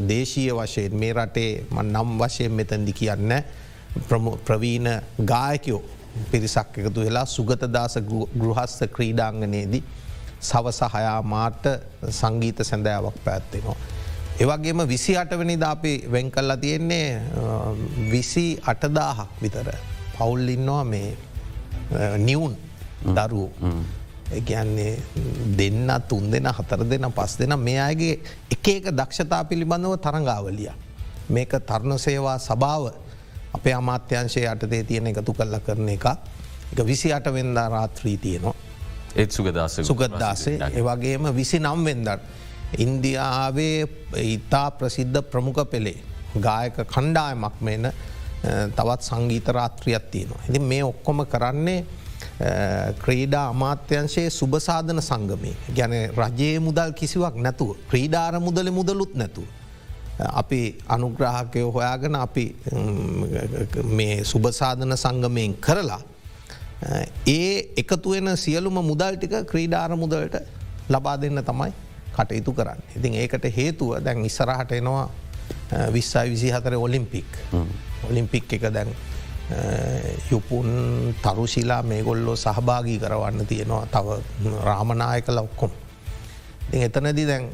දේශීය වශයෙන් මේ රටේ නම් වශයෙන් මෙතැදි කියන්න ප්‍රවීණ ගායකයෝ පිරිසක් එකතු වෙලා සුගතදාස ගෘහස්ස ක්‍රීඩාංගනයේදී සවස හයා මාට සංගීත සැඳෑවක් පැත්තෙනවා. ඒවගේම විසි අටවනි දාපි වෙන් කල්ලා තියෙන්නේ විසි අටදාහක් විතර පවුල්ලින්නවා මේ නිවුන් දරුවෝ. එකන්නේ දෙන්න තුන් දෙෙන හතර දෙන පස් දෙන මේ අයගේ එක එක දක්ෂතා පිළිබඳව තරඟාවලිය. මේක තරුණ සේවා සභාව අපේ අමාත්‍යංශය යටතේ තියෙන එකතු කල්ල කරන එක එක විසි අට වෙන්දා රාත්‍රී තියනවා. ඒත් සුගදස සුගද්දාසේ ඒවගේම විසි නම් වෙන්දට. ඉන්දියාවේ ඉතා ප්‍රසිද්ධ ප්‍රමුඛ පෙළේ ගායක කණ්ඩායමක් මෙන තවත් සංගීත රාත්‍රියත් තියෙනවා. ඉති මේ ඔක්කොම කරන්නේ ක්‍රීඩා අමාත්‍යංශයේ සුභසාධන සංගමේ ගැන රජයේ මුදල් කිසිවක් නැතුව ක්‍රීඩාර මුදල මුදලුත් නැතුව. අපි අනුග්‍රහකයෝ හොයාගෙන අපි මේ සුභසාධන සංගමයෙන් කරලා ඒ එකතුවෙන සියලුම මුදල් ටික ක්‍රීඩාර මුදලට ලබා දෙන්න තමයි කටයුතු කරන්න. ඉතින් ඒකට හේතුව දැන් ඉස්සරහට එනවා විස්සයි විසි හතර ඔලිම්පික් ඔලිම්පික් එක දැන් යුපුන් තරුශිලා මේගොල්ලෝ සහභාගී කරවන්න තියෙනවා තව රාමනායක ලොක්කොම්. එතනදි දැන්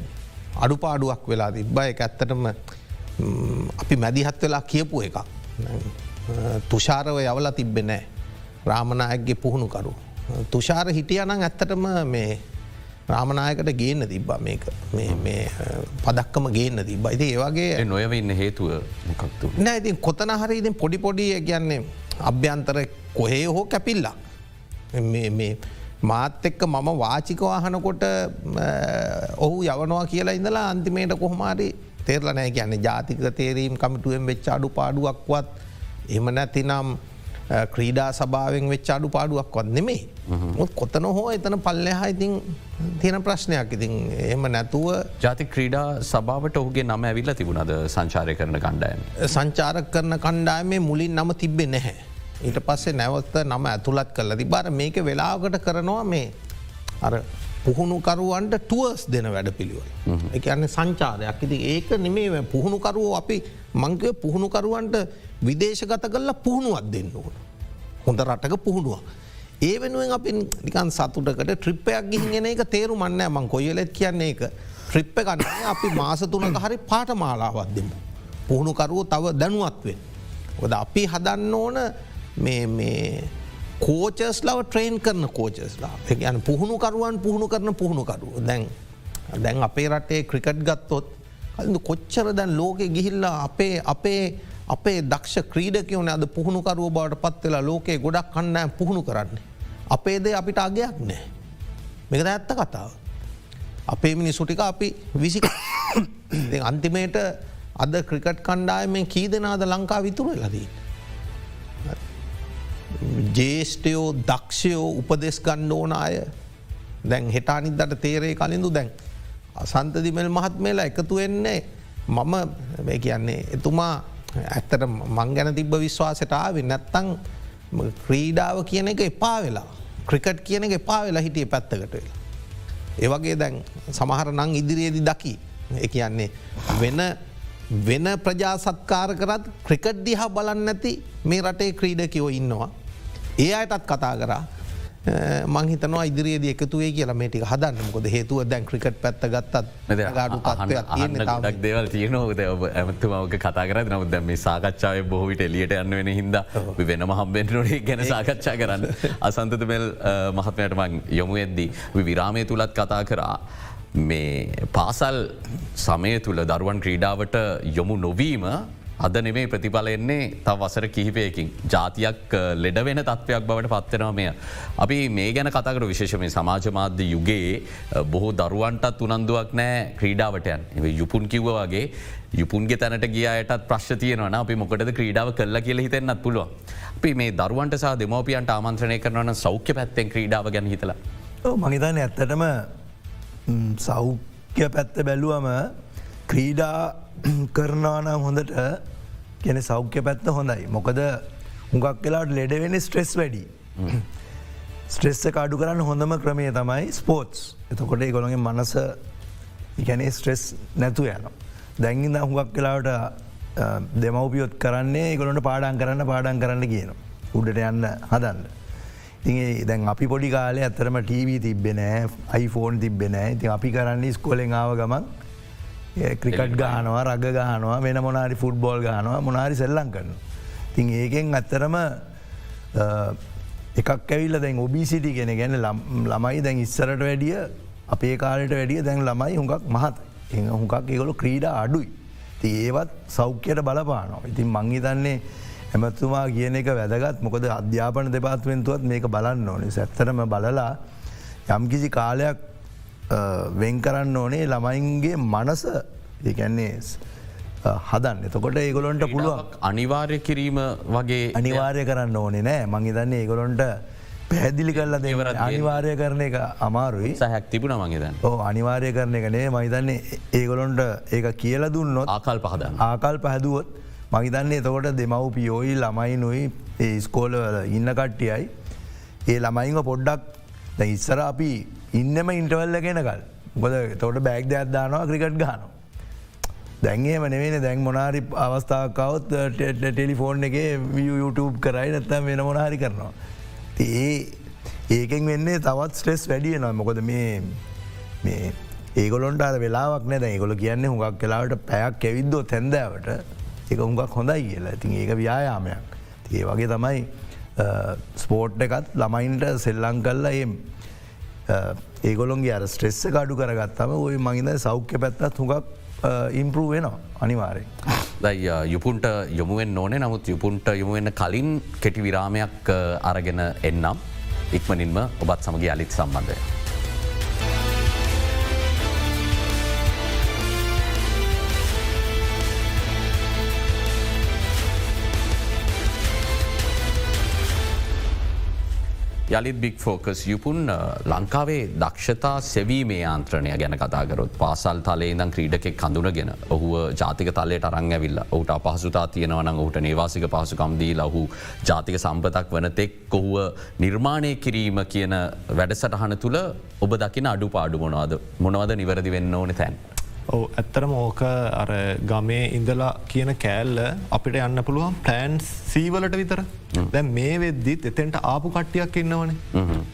අඩුපාඩුවක් වෙලා තිබ්බ එක ඇත්තටම අපි මැදිහත් වෙලා කියපු එකක්. තුෂාරව යවලා තිබ්බෙනෑ රාමනායක්ගේ පුහුණුකරු. තුෂාර හිටියනං ඇත්තටම මේ රාමනායකට ගේන්න තිබ්බා. මේක පදක්කම ගේන්න තිබ ඉති ඒවගේ නොයවන්න හේතුව මොකක්තු නෑ ඉතින් කොතන හරි ඉතින් පොඩි පොඩිය කියන්නේ අභ්‍යන්තර කොහේ හෝ කැපිල්ලා මාත් එක්ක මම වාචිකවාහනකොට ඔහු යවනවා කියලා ඉඳලා අන්තිමේට කොහොමාරි තේරලනෑ කියන්නේ ජාතික තේරීම් කමිටුවෙන් වෙච්ච අඩු පාඩුවක්වත් එම නැතිනම් ක්‍රීඩා සභාවෙන් වෙච් අඩු පාඩුවක්වත් නෙමේ කොතන හෝ එතන පල්ලෙහා ඉතින් තියෙන ප්‍රශ්නයක් ඉතින් එම නැතුව ජාති ක්‍රීඩා සභාවට ඔහුගේ නම ඇවිල්ල තිබුණද සංචාරය කරන කණ්ඩායම. සංචාරක කරන කණ්ඩායමේ මුලින් නම තිබ්බෙ නැහැ. ඊට පස්සේ නැවත්ත නම ඇතුළත් කල්ලදි බර මේක වෙලාකට කරනවා මේ අර පුහුණුකරුවන්ට ටුවර්ස් දෙන වැඩ පිළිවල. එක අන්න සංචාරයක් ඉති ඒක නෙමේ පුහුණුකරුවෝ අපි මංකව පුහුණුකරුවන්ට විදේශගත කල්ලා පුහුණුවත් දෙන්න ඕන. හොඳ රටක පුහුණුව. ඒ වෙනුවෙන් අපි නිකන් සතුටකට ට්‍රිප්පයක් ගිහිගෙන එක තේරු මන්න මං කොයලෙත් කියන්නේ එක ට්‍රිප්ප කන්න අපි මාස තුනක හරි පාට මාලාවත් දෙමු. පුහුණුකරුවෝ තව දැනුවත්වෙන්. ඔද අපි හදන්න ඕන මේ කෝචස් ලව ට්‍රේන් කරන කෝචස්ලා යන පුහුණුකරුවන් පුහුණු කරන පුහුණුකරුව දැන් දැන් අපේ රටේ ක්‍රිකට් ගත්තොත් කලඳ කොච්චර දැන් ලෝකෙ ගිහිල්ලා අපේ අපේ අපේ දක්ෂ ක්‍රීඩකවන අද පුහුණුකරුව බවට පත්වෙලා ලෝකයේ ගොඩක් කන්නෑ පුහුණු කරන්නේ. අපේද අපිට අගයක් නෑ. මේක ඇත්ත කතාව. අපේ මිනිසුටික අපි විසි අන්තිමේට අද ක්‍රිකට් කණ්ඩායමෙන් කී දෙනාද ලංකා විතුර ලදී. ජේෂ්ටයෝ දක්ෂයෝ උපදෙස් ගණ්ඩ ඕන අය දැන් හෙටානිදට තේරේ කලින්දු දැන්. අසන්තදිමල් මහත්මේලා එකතු වෙන්නේ මම මේ කියන්නේ එතුමා ඇත්තට මං ගැන තිබ්බ විශ්වාසට ආවෙ නැත්තං ක්‍රීඩාව කියන එක එපා වෙලා ක්‍රිකට් කියන එක එපා වෙලා හිටිය පැත්තකට වෙලා. ඒවගේ දැන් සමහර නං ඉදිරියේදි දකි එක කියන්නේ වෙන වෙන ප්‍රජා සත්කාර කරත් ක්‍රිකට් දිහා බලන්න නැති මේ රටේ ක්‍රීඩකයෝ ඉන්නවා. ඒ අයටත් කතා කරා මංහිතනවා ඉදිරියේද එකතුවේ කියලා මේටික හදන්න. මොකද හේතුව දැන් ක්‍රිකට් පැත්ත ගත්තත් ගාඩු තත්වයක් තියෙන ක් දේවල් තියනවද ඔබ ඇමතුමක කතා කර නමුද මේ සාකච්ඡාව බොහවිට එලියට යන්න වෙන හිද වෙනම හම්බෙන්ටනොේ ගැන සාකච්ඡා කරන්න. අසන්තතමල් මහත්මයට මං යොමු එද්දී විරාමය තුළත් කතා කරා. මේ පාසල් සමය තුළ දරුවන් ක්‍රීඩාවට යොමු නොවීම අද නෙමේ ප්‍රතිඵලෙන්නේ තව වසර කිහිපයකින් ජාතියක් ලෙඩ වෙන තත්ත්වයක් බවට පත්වෙනවා මෙය. අපි මේ ගැන කතකර විශේෂමේ සමාජ මාධ්‍ය යුගයේ බොහෝ දරුවන්ටත් උනන්දුවක් නෑ ක්‍රීඩාවටයන් එ යුපුන් කිව්ව වගේ යුපුන්ගේ තැනට ගියයටත් ප්‍රශ් තියනවන අපි මොකටද ක්‍රීඩාව කල්ල කියල හිතෙන්න්නත් පුළුව. අපි මේ දරුවන්ට සහ දෙමෝපියන්ට ආමන්ත්‍රණය කරනවන සෞඛ්‍ය පැත්තෙන් ක්‍රීඩාව ගැන හිතලා. මහිතන්න ඇත්තටම සෞඛ්‍ය පැත්ත බැලුවම ක්‍රීඩා කරනානම් හොඳට කෙන සෞඛ්‍ය පැත්ත හොඳයි. මොකද හුඟක් වෙලාට ලෙඩවෙන ස්ට්‍රෙස් වැඩි. ස්ට්‍රෙස්ස කාඩු කරන්න හොඳම ක්‍රමය තමයි ස්පෝට්ස් එතකොට ගොළගේ මනස ඉගැනේ ස්ට්‍රෙස් නැතු යන. දැන්ගිද හුඟක් වෙලාවට දෙමවපියොත් කරන්නේ ගොලට පාඩන් කරන්න පාඩන් කරන්න කියන. උඩට යන්න හදන්න. ඉතිේ දැන් අපි පොඩි කාලේ ඇතරම ටීවී තිබෙනෑ iPhoneෆෝන් තිබෙනෑ ඉති අපි කරන්නේ ස්කොලෙන් ආව ගමන් ක්‍රිකට් ගානවා රග ගහනවා වෙන මොනාරි ෆුට්බෝල් ගානවා මොනාරි සෙල්ලං කරන. තින් ඒකෙන් ඇත්තරම එකක් ඇවිල්ල දැන් ඔබිසිටි ගෙන ගැන ළමයි දැන් ඉස්සරට වැඩිය අපේ කාලට වැඩිය දැන් ළමයි හුඟක් මහත එ හුඟක් ඒගොලු ක්‍රීඩ අඩුයි. ති ඒවත් සෞඛ්‍යයට බලපානවා. ඉතින් මංහිතන්නේ ඇමතුමා කියන එක වැදගත් මොකද අධ්‍යාපන දෙපාත්වෙන්තුවත් මේක බලන්න ඕනේ සැත්තරම බලලා යම්කිසි කාලයක් වෙන් කරන්න ඕනේ ළමයින්ගේ මනස. ඒකැන්නේ හදන්න. එතකොට ඒගොලොන්ට පුළුවන්. අනිවාර්ය කිරීම වගේ අනිවාර්ය කරන්න ඕනේ නෑ. මංහිතන්නේ ඒගොලොන්ට පැහැදිලි කරල දේවර අනිවාර්ය කරන එක අමාරුයි. සහැක් තිබුණ මගේද ඕ අනිවාර්ය කරන එක නේ මහිතන්නේ ඒගොලොන්ට ඒක කියල දුන්නොත් ආකල් පහද ආකල් පැහැදුවොත් මහිතන්නේ එතකොට දෙමව්පියෝයි ළමයි නොයි ඒ ස්කෝලවල ඉන්න කට්ටියයි ඒ ළමයිංග පොඩ්ඩක් ඉස්සර අපි ඉන්නම ඉන්ටවල්ල කෙනකල් ගොද තොට බෑග් දෙයක් දානවා ක්‍රිකට් ගාන. දැන්ගේම නෙවෙන දැන් මොනාරි අවස්ථාවකවත් ටෙලිෆෝන් එක YouTube කරයි නැත්තම් වෙන මොනාහරි කරනවා. ඒ ඒකෙන් වෙන්නේ තවත් ස්ට්‍රෙස් වැඩිය නවා මොකොද මේ මේ ඒගොලොන්ට අර වෙලාක් නැද ඒගොල කියන්න හුඟක් කලාවට පැයක් ඇවිද්දෝ තැන්දෑවට එක හුඟක් හොඳයි කියලා ඉතින් ඒක ව්‍යයාමයක්. ඒ වගේ තමයි ස්පෝට් එකත් ළමයින්ට සෙල්ලං කල්ලා එම් ඒගොලොන්ගේ අර ස්ට්‍රෙස්ස ගඩු කරගත්තම ඔය මහිද සෞඛ්‍ය පැත්තත් හුඟක් ඉම්පරූ වෙනවා අනිවාරය. දයි යුපුන්ට යොමුුවෙන් ඕනේ නමුත් යුපුන්ට යොමුවෙන්න කලින් කෙටි විරාමයක් අරගෙන එන්නම් ඉක්මනින්ම ඔබත් සමග අලිත් සම්බන්ධය. යළිත් බික් ෆෝකස් යුපුන් ලංකාවේ දක්ෂතා සෙවීමේ ආන්ත්‍රණය ගැන කතාකරොත් පාසල් තලේ දම් ක්‍රීඩකෙක් කඳුනගෙන ඔහුව ජාතික තලයට අරං ඇවිල්ල ඔහුට අපහසුතා තියෙනවන ඔහුට නිවාසික පහසුකම්දී ලහු ජාතික සම්පතක් වනතෙක් කොහුව නිර්මාණය කිරීම කියන වැඩසටහන තුළ ඔබ දකින අඩු පාඩු මොනවාද මොනවද නිවැරදි වෙන්න ඕන තැන්. ඔව ඇත්තරම ඕක අර ගමේ ඉඳලා කියන කෑල්ල අපිට යන්න පුළුවන් ප්ලෑන්ස් සීවලට විතර. දැ මේ වෙද්දිත් එතෙන්ට ආපු කට්ටියක් ඉන්නවන.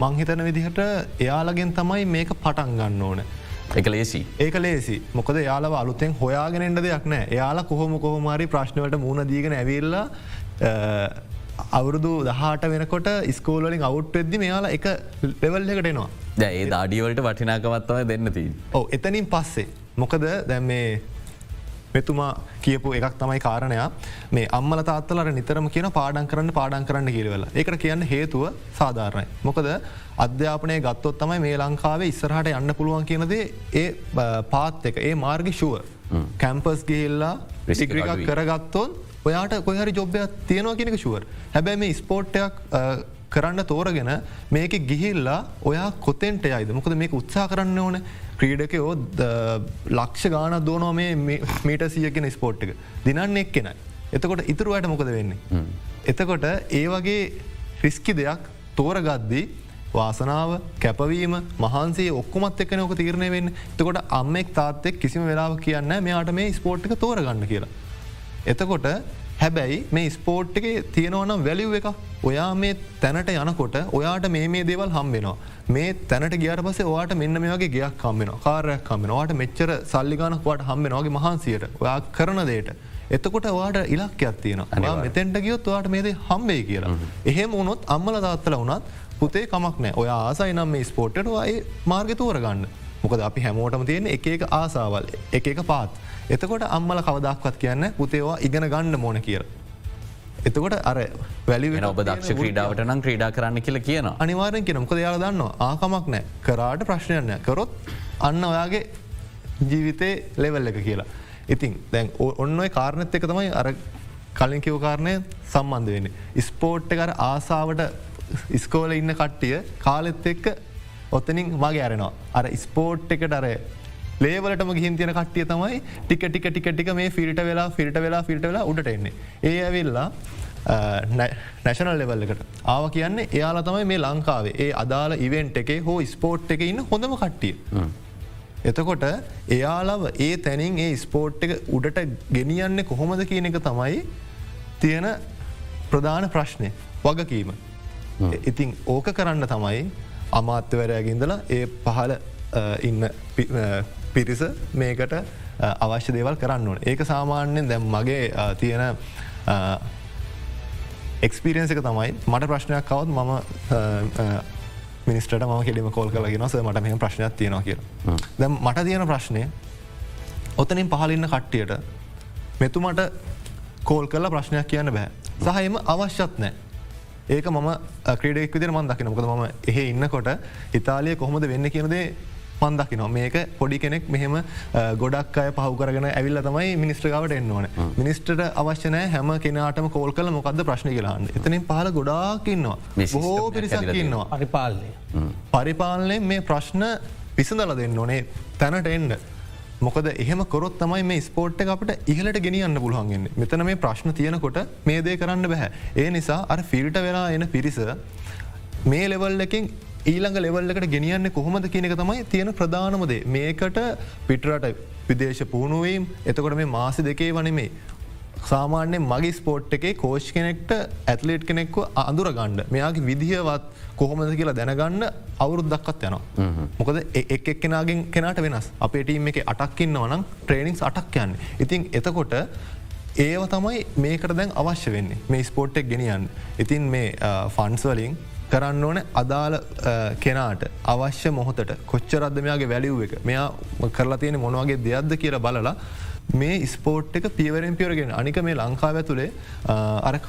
මංහිතන විදිහට එයාලගෙන් තමයි මේක පටන් ගන්න ඕන. එක ලේසි. ඒක ලේසි. මොකද යාලව අලුතෙන් හොයාගෙනෙන්ට දෙයක් නෑ. එයාලා කොහොම කොහොමරි ප්‍රශ්නවට මුණ දීගෙන ඇවිල්ලා අවුරුදු දහට වෙනකොට ස්කෝලින් අවුට් වෙද්දි මෙයාලා එක ලෙවල් එකට එනවා. ඒ දාඩියවලට වටිනාකමත්වය දෙන්න දී. ඕ එතනින් පස්සේ මොකද දැම් මේ මෙතුමා කියපු එකක් තමයි කාරණයා. මේ අම්මල තාත්තලට නිතරම කියන පාඩන් කරන්න පාඩන් කරන්න කිරවෙල එකට කියන්න හේතුව සාධාරණයි. මොකද අධ්‍යාපනය ගත්තොත් තමයි මේ ලංකාවේ ඉස්සරහට යන්න පුළුවන් කියනදේ ඒ පාත් එක ඒ මාර්ග ශුව කැම්පස් ගේල්ලා රිසිග්‍රිකක් කරගත්තොන් ඔයාට කොහරි ජොබ්යක් තියෙනවා කියෙනෙක ශුවර් හැබැයි මේ ස්පෝට්ටයක් කරන්න තෝරගෙන මේක ගිහිල්ලා ඔයා කොතෙන්ට යයිද මොකද මේක උත්සා කරන්න ඕන ක්‍රීඩකයෝ ලක්ෂ ගාන දෝනෝ මේ මීට සියකෙන ස්පෝට් එක දිනන්න එක් කෙනයි. එතකොට ඉතුරුවට මොකද වෙන්නේ. එතකොට ඒ වගේ රිස්කි දෙයක් තෝරගද්දී වාසනාව කැපවීම මහන්සේ ඔක්කොමත් එක්ක නොක තීරණය වෙන්න එතකොට අම්මෙක් තාත්තෙක් කිසිම වෙලාව කියන්න මෙයාට මේ ස්පෝට්ක තෝරගන්න කියලා. එතකොට හැබැයි මේ ස්පෝට් එක තියෙනවනම් වැලිව් එක ඔයා මේ තැනට යනකොට ඔයාට මේ මේ දේවල් හම්බෙනවා. මේ තැනට ගියට පස වාට මෙන්න මේ වගේ ගයක් කම්බෙන කාරයක් කම්බෙන වාට මෙච්චර සල්ලිගනක්වාට හම්බෙනවාගේ මහන්සියට. ඔයා කරන දේට. එතකොට වාට ඉලක්කයක් තියෙන මෙතැන්ට ගියොත් වාට මේද හම්බේ කියලා. එහෙම වුණොත් අම්මල තාත්තල වනත් පුතේ කමක් නෑ ඔය ආසයි නම් මේ ස්පෝට්ට අයි මාර්ගතෝර ගන්න මොකද අපි හැමෝටම තියෙන එක ආසාවල් එක පාත්. එතකොට අම්මල කවදක්වත් කියන්න පුතේවා ඉගෙන ගන්න මොන කියර. එතකොට අර වැලි ඔබ දක්ෂ ක්‍රීඩාවට නම් ක්‍රීඩා කරන්න කියල කියන අනිවාරෙන් කියෙන මොකද යාල දන්න ආකමක් නෑ කරාට ප්‍රශ්නයන්න කරොත් අන්න ඔයාගේ ජීවිතේ ලෙවල් එක කියලා. ඉතින් දැන් ඔන්න කාරණත් එක තමයි අර කලින් කිව කාරණය සම්බන්ධ වෙන්නේ. ස්පෝට්ට කර ආසාාවට ඉස්කෝල ඉන්න කට්ටිය කාලෙත් එක්ක ඔත්තනින් මගේ අරනවා. අර ස්පෝට් එකට අර ලේවලටම ගිහින් තියෙන කට්ටිය තමයි ටික ටික ටික ටික මේ ෆිල්ට වෙලා ෆිල්ට වෙලා ෆිල්ට වෙලා උඩට එන්නේ. ඒ ඇවිල්ලා නැශනල් ලෙවල්ලකට ආව කියන්නේ එයාලා තමයි මේ ලංකාවේ ඒ අදාළ ඉවෙන්ට් එක හෝ ස්පෝට් එක ඉන්න හොඳම කට්ටිය. එතකොට එයාලව ඒ තැනින් ඒ ස්පෝට් එක උඩට ගෙනියන්න කොහොමද කියන එක තමයි තියෙන ප්‍රධාන ප්‍රශ්නය වගකීම. ඉතින් ඕක කරන්න තමයි අමාත්‍යවරයාගින්දලා ඒ පහල ඉන්න පිරිස මේකට අවශ්‍ය දේවල් කරන්න ඕන. ඒක සාමාන්‍යෙන් දැම් මගේ තියෙන එක්ස්පිරියන්ස එක තමයි මට ප්‍රශ්නයක් කවත් මම මිනිස්ට ම කෙලීම කෝල් කලගෙන ස මට මෙම ප්‍රශ්නයක් තියෙනවා කිය. දැ මට තියෙන ප්‍රශ්නය ඔතනින් පහලින්න කට්ටියට මෙතුමට කෝල් කරලා ප්‍රශ්නයක් කියන්න බෑ. සහයම අවශ්‍යත් නෑ. ඒක මම ක්‍රඩෙක් විදිර මන් දකින මොකද ම එහ ඉන්නකොට ඉතාලිය කොහොමද වෙන්න කියනදේ මන්දකින මේක පොඩි කෙනෙක් මෙහෙම ගොඩක් අය පහුකරගෙන ඇවිල්ල තමයි මිනිස්ට්‍රකාවට එන්න ඕන. මිනිස්ටට අවශ්‍යනය හැම කෙනටම කෝල් කල මොකද ප්‍රශ්න කියලාන්න එතනින් පහල ගොඩාක්කින්නවා බොහෝ පිරිසක්කින්නවා පරිපාලනය. පරිපාලනය මේ ප්‍රශ්න විසඳල දෙන්න ඕනේ තැනට එන්ඩ මොකද එහෙම කොරොත් තමයි මේ ස්පෝට් අපට ඉහලට ගෙනියන්න පුළුවන්ගන්න මෙතන මේ ප්‍රශ්න තියෙනකොට මේ දේ කරන්න බැහැ ඒ නිසා අර ෆිල්ට වෙලා එන පිරිස මේ ලෙවල්ලකින් ඊළඟ ලෙවල්ලකට ගෙනියන්න කොහොමද කියනක තමයි තියෙන ප්‍රධානමදේ මේකට පිටරට විදේශ පුහුණුවීම් එතකොට මේ මාසි දෙකේ වනෙමේ. සාමාන්‍ය මගේ ස්පෝට් එකේ කෝෂ් කෙනෙක්ට ඇත්ලේට් කෙනෙක්ව අඳුර ගණ්ඩ මෙයාගේ විදිහවත් කොහොමද කියලා දැනගන්න අවුරුත් දක්කත් යනවා. මොකද එක් එක්කෙනගෙන් කෙනට වෙනස් අපේ ටීම් එක අටක්කින්න වනම් ට්‍රේනිින්ස් අටක් යන්න. ඉතින් එතකොට ඒව තමයි මේකට දැන් අවශ්‍ය වෙන්නේ මේ ස්පෝට්ටෙක් ගෙනියන්. ඉතින් මේ ෆන්ස්වලින් කරන්න ඕන අදාළ කෙනාට අවශ්‍ය මොහොතට. කොච්චරද මෙයාගේ වැලිව් එක? මෙයා කරලා තියෙන මොනවගේ දෙයක්ද කියර බලලා මේ ස්පෝට් එක පියවරෙන් පියවරගෙන අනික මේ ලංකාව ඇතුළේ අර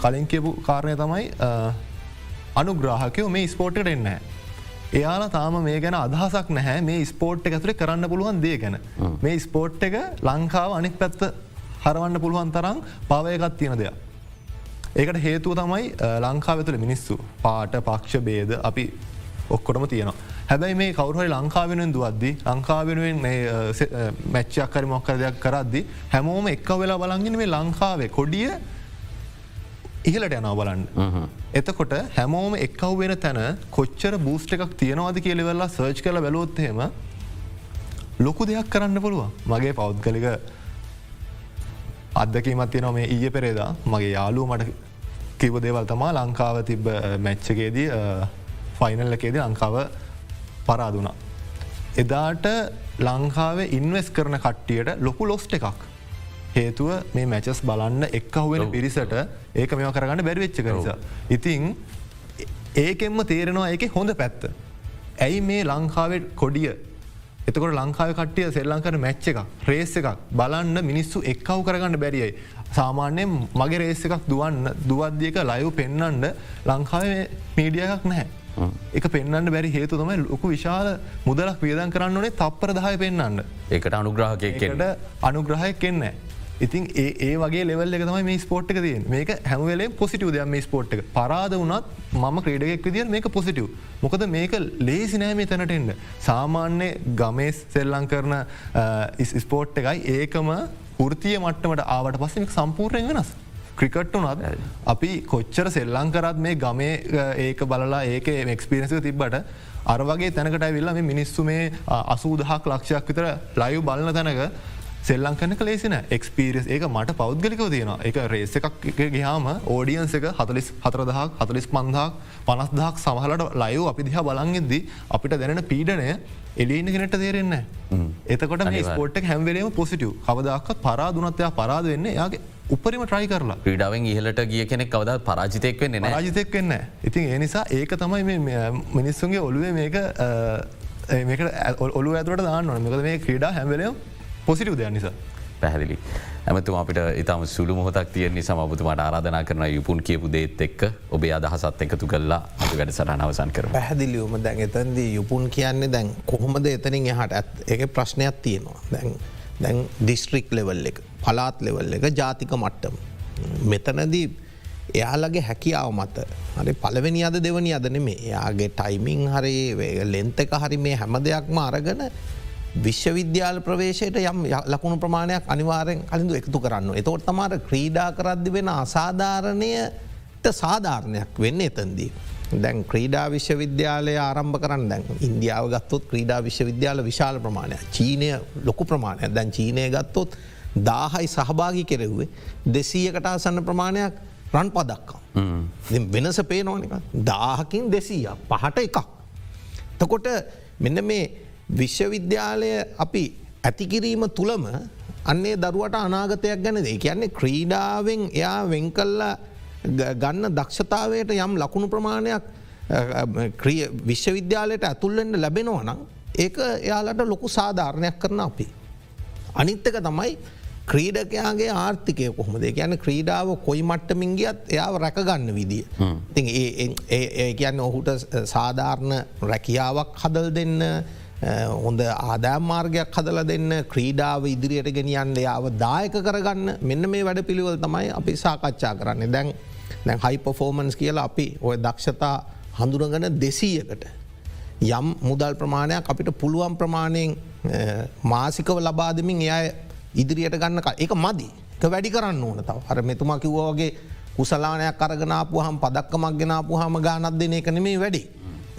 කලින් කියපු කාරණය තමයි අනුග්‍රාහකයෝ මේ ස්පෝට්ට එන්න. එයාලා තාම මේ ගැන අදහසක් නැහැ. මේ ස්පෝට් එක ඇතුළේ කරන්න පුළුවන් දේ ගැන. මේ ස්පෝට් එක ලංකාව අනික් පැත්ත හරවන්න පුළුවන් තරම් පවයකත් තියෙන දෙයක්. ඒකට හේතුව තමයි ලංකාව තුළ මිනිස්සු පාට පක්ෂ බේද අපි ඔක්කොටම තියෙනවා. හැබැයි මේ කවරුහරි ලංකාවෙනෙන් දුවද්දි ලංකාවෙනුවෙන් මැච්චයක් කරි මොක්කර දෙයක් කරද්දි හැමෝම එක්ක වෙලා බලංගෙන මේ ලංකාවේ කොඩිය ඉහලට යනව බලන්න. එතකොට හැමෝම එක්කව් වෙන තැන කොච්චර බූස්ට එකක් තියෙනවාද කියලවෙල්ලා සර්ච් කල බැලොත්හෙම ලොකු දෙයක් කරන්න පුළුවන් මගේ පෞද්ගලික අදකීමත් තියන මේ ඊය පෙරේදා මගේ යාලු මට කිව දේවල් තමා ලංකාව තිබ්බ මැච්චකේදී ෆයිනල් එකේදී ලංකාව පරාදුනා. එදාට ලංකාවේ ඉන්වෙස් කරන කට්ටියට ලොකු ලොස්ට එකක්. හේතුව මේ මැචස් බලන්න එක්කහුවෙන පිරිසට ඒක මෙම කරගන්න බැරිවෙච්ච කරනිසා. ඉතිං ඒකෙන්ම තේරෙනවා ඒක හොඳ පැත්ත. ඇයි මේ ලංකාවේ කොඩිය එතකොට ලංකාව කට්ටිය සෙල්ලංකර මැච්ච එක රේස එකක් බලන්න මිනිස්සු එක්කව් කරගන්න බැරියයි. සාමාන්‍යයෙන් මගේ රේස එකක් දුවන්න දුවද්දියක ලයු පෙන්නන්ඩ ලංකාවේ මීඩියයක් නැහැ. එක පෙන්න්න බැරි හේතු තමයි ලොකු විශාල මුදලක් වියදන් කරන්න ඕනේ තප්පර දහය පෙන්න්න. ඒකට අනුග්‍රහකයකට අනුග්‍රහය කෙන්න. ඉතින් ඒ වගේ ලෙවල් එක තමයි මේ ස්පෝට් එක තියෙන් මේක හැමවෙලේ පොසිටව දෙයක් මේ ස්පෝට් එක. පරාද වනත් මම ක්‍රඩක් විදිිය මේක පොසිටව් මොකද මේක ලේසි නෑ මේ තැනටෙන්ට සාමාන්‍ය ගමේස් සෙල්ලං කරන ස්පෝට් එකයි. ඒකම ෘතිය මට්ටමට ආවට පස්සෙ සම්පූර්ණයෙන් වෙනස්. ක්‍රිකට් වනත් අපි කොච්චර සෙල්ලං කරත් මේ ගමේ ඒක බලලා ඒක එක්ස්පිරසිව තිබ්බට අරවගේ තැනකට වෙල්ලා මේ මිනිස්සු මේ අසූදහක් ලක්ෂයක් විතර ලයු බලන තැනක සෙල්ලංකන කලේසින එක්ස්පිරිස් ඒක මට පෞද්ගලිකව තියෙන එක රේස එකක් ගහාම ඕඩියන්ස එක හතලිස් හතරදහක් හතලිස් පන්දහක් පනස්දහක් සමහලට ලයෝ අපි දිහා බලන්ගෙද්දී අපිට දැනෙන පීඩනය එලින්න කෙනට තේරෙන්න එතකොට මේ ස්පෝට් හැම්වරේම පොසිටව කවදක්ත් පරාදුනත්වයා පරාද වෙන්න යාගේ උපරිම ට්‍රයි කරලා. ක්‍රඩාවෙන් ඉහලට ගිය කෙනෙක් කවද පරාජිතයක් වෙන්න රාජිතයක් වෙන්න ඉතින් ඒ නිසා ඒක තමයි මිනිස්සුන්ගේ ඔළුවේ මේක මේක ඔලු ඇතුට දාන්න මකද මේ ක්‍රඩා හැමලයම් පොසිටව දෙයක් නිසා. පැහැදිලි. ඇමතුම අපිට ඉතාම සුළු මොහොතක් තියෙන්නේ සමබතුමට ආරාධනා කරන යුපුන් කියපු දේත් එක්ක ඔබේ අදහසත් එකතු කල්ලා අපි වැඩ සරහන අවසන් කර පැහැදිලියුම දැන් එතන්දී යුපුන් කියන්නේ දැන් කොහොමද එතනින් එහට ඇත් එක ප්‍රශ්නයක් තියෙනවා දැන් දැන් ඩිස්ට්‍රික් ලෙවල් එක පලාත් ලෙවල් එක ජාතික මට්ටම. මෙතනදී එයාලගේ හැකියාව මත හරි පලවෙනි අද දෙවනි අදන මේ එයාගේ ටයිමිං හරි ලෙන්තක හරි මේ හැම දෙයක්ම අරගන විශ්වවිද්‍යාල ප්‍රවේශයට යම් ලකුණු ප්‍රමාණයක් අනිවාරෙන් කලින්ඳු එකතු කරන්න. එතවට තමාර ක්‍රීඩා කරද්දි වෙන අසාධාරණයට සාධාරණයක් වෙන්න එතන්දී. දැන් ක්‍රීඩා විශ්වවිද්‍යාලය ආරම්භ කරන්න දැන් ඉන්දියාව ගත්තොත් ක්‍රීඩා විශ්වවිද්‍යාල විශාල ප්‍රමාණයක් චීනය ලොකු ප්‍රමාණයක් දැන් චීනය ගත්තොත් දාහයි සහභාගි කෙරෙව්වේ දෙසීයකට ආසන්න ප්‍රමාණයක් රන් පදක්කම් වෙනස පේ නොනක දාහකින් දෙසීය පහට එකක්. තකොට මෙන්න මේ විශ්වවිද්‍යාලය අපි ඇතිකිරීම තුළම අන්නේ දරුවට අනාගතයක් ගැනද කියන්නේ ක්‍රීඩාවෙන් එයා වෙන්කල්ලා ගන්න දක්ෂතාවයට යම් ලකුණු ප්‍රමාණයක් විශ්වවිද්‍යාලයට ඇතුල්ලෙන්ට ලැබෙනවනම් ඒක එයාලට ලොකු සාධාරණයක් කරන අපි. අනිත්තක තමයි ක්‍රීඩකයාගේ ආර්ථිකය කොහොමද ගැන ක්‍රීඩාව කොයි මට්ටමින් ගියත් එයාව රැකගන්න විදිිය. ති ඒ කියන්න ඔහුට සාධාරණ රැකියාවක් හදල් දෙන්න හොඳ ආදෑම් මාර්ගයක් හදල දෙන්න ක්‍රීඩාව ඉදිරියට ගෙනියන්න යාව දායක කරගන්න මෙන්න මේ වැඩ පිළිවල් තමයි අපි සාකච්ඡා කරන්න දැන් දැන් හයිපෆෝමන්ස් කියලා අපි ඔය දක්ෂතා හඳුරගන දෙසීයකට. යම් මුදල් ප්‍රමාණයක් අපිට පුළුවන් ප්‍රමාණයෙන් මාසිකව ලබාදමින් එය ඉදිරියට ගන්න එක මදි එක වැඩි කරන්න ඕන තව අර මෙතුමා කිව්වාගේ කුසලානයක් අරගනාපු හම පදක්කමක් ගෙනාපු හම ගානත් දෙන එක නෙමේ වැඩි.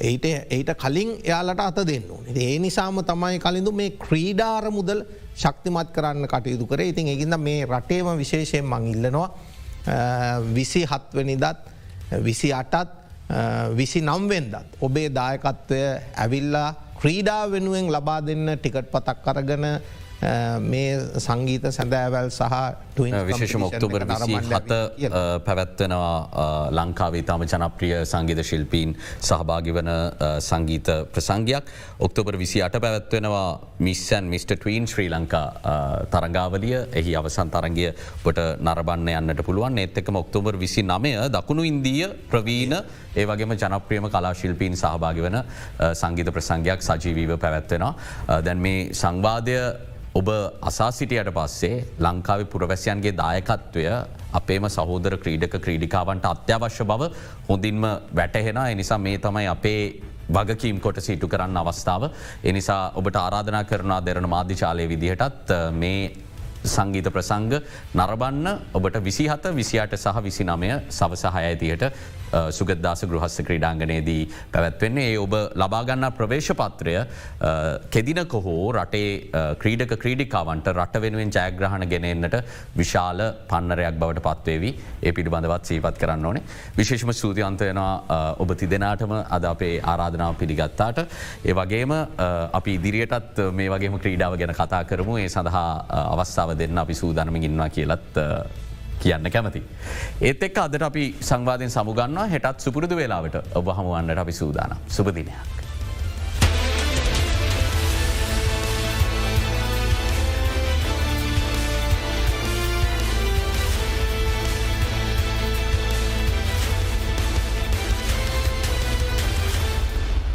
ඒට ඒට කලින් එයාලට අත දෙන්න ඕන. ඒ නිසාම තමයි කලින්ඳු මේ ක්‍රීඩාර මුදල් ශක්තිමත් කරන්න කටයුතු කර ඉතින් එකින්ද මේ රටේම විශේෂයෙන් මං ඉල්ලනවා විසි හත්වනිදත් විසි අටත් විසි නම්වෙන්දත් ඔබේ දායකත්වය ඇවිල්ලා ක්‍රීඩා වෙනුවෙන් ලබා දෙන්න ටිකට් පතක් කරගන මේ සංගීත සැදෑවැල් සහ විශේෂ ඔක්තෝබර් හත පැවැත්වෙනවා ලංකාවේ තම ජනප්‍රිය සංගීත ශිල්පීන් සහභාගි වන සංගීත ප්‍රසංගයක් ඔක්තෝබර් විසි අට පැවැත්වෙනවා මිස්සන් මිට ටීන් ශ්‍රී ලංකා තරංගාවලිය එහි අවසන් තරගය පට නරබන්න යන්නට පුළුවන් ඒත් එකම ඔක්තෝබර් විසි නමය දකුණු ඉන්දිය ප්‍රවීණ ඒවගේම ජනප්‍රියම කලාශිල්පීන් සහභාගි වන සංගීත ප්‍රසංගයක් සජීවීව පැවැත්වෙනවා දැන් මේ සංවාදය ඔබ අසා සිටියට පස්සේ ලංකාව පුරවැසියන්ගේ දායකත්වය අපේම සහෝදර ක්‍රීඩක ක්‍රීඩිකාවන්ට අත්‍යවශ්‍ය බව හොඳින්ම වැටහෙන එනිසා මේ තමයි අපේ වගකීම් කොට සිටු කරන්න අවස්ථාව. එනිසා ඔබට ආරාධනා කරනා දෙරන මාධ්‍යචාලය විදිහටත් මේ සංගීත ප්‍රසංග නරබන්න ඔබට විසිහත විසියට සහ විසි නමය සවසහය ඇතියට සුගදදාස ගෘහස්ස ක්‍රීඩාංගනයේදී පැවැත්වෙන්නේ. ඒ ඔබ ලබාගන්න ප්‍රවේශපත්‍රය uh, කෙදිනක හෝ රටේ uh, ක්‍රීඩක ක්‍රීඩිකාවන්ට රට වෙනුවෙන් ජයග්‍රහණ ගෙනෙන්න්නට විශාල පන්නරයක් බවට පත්වේවි. ඒ පිළිබඳවත් සීපත් කරන්න ඕනේ. විශේෂම සූතියන්තයනවා uh, ඔබ තිදෙනටම අද අපේ ආරාධනාව පිළිගත්තාට. ඒ වගේම අපි ඉදිරියටත් මේ වගේම ක්‍රීඩාව ගැන කතා කරමු. ඒ සඳහා අවස්ථාව දෙන්න අපි සූදානම ඉන්නවා කියලත් කියන්න කැමති. ඒත් එක් අදට අපි සංවාධයෙන් සමුගන්නවා හෙටත් සුපුරුදු වෙලාවට ඔබ හමුවන්නට අපි සූදාන සුපදිනයක්.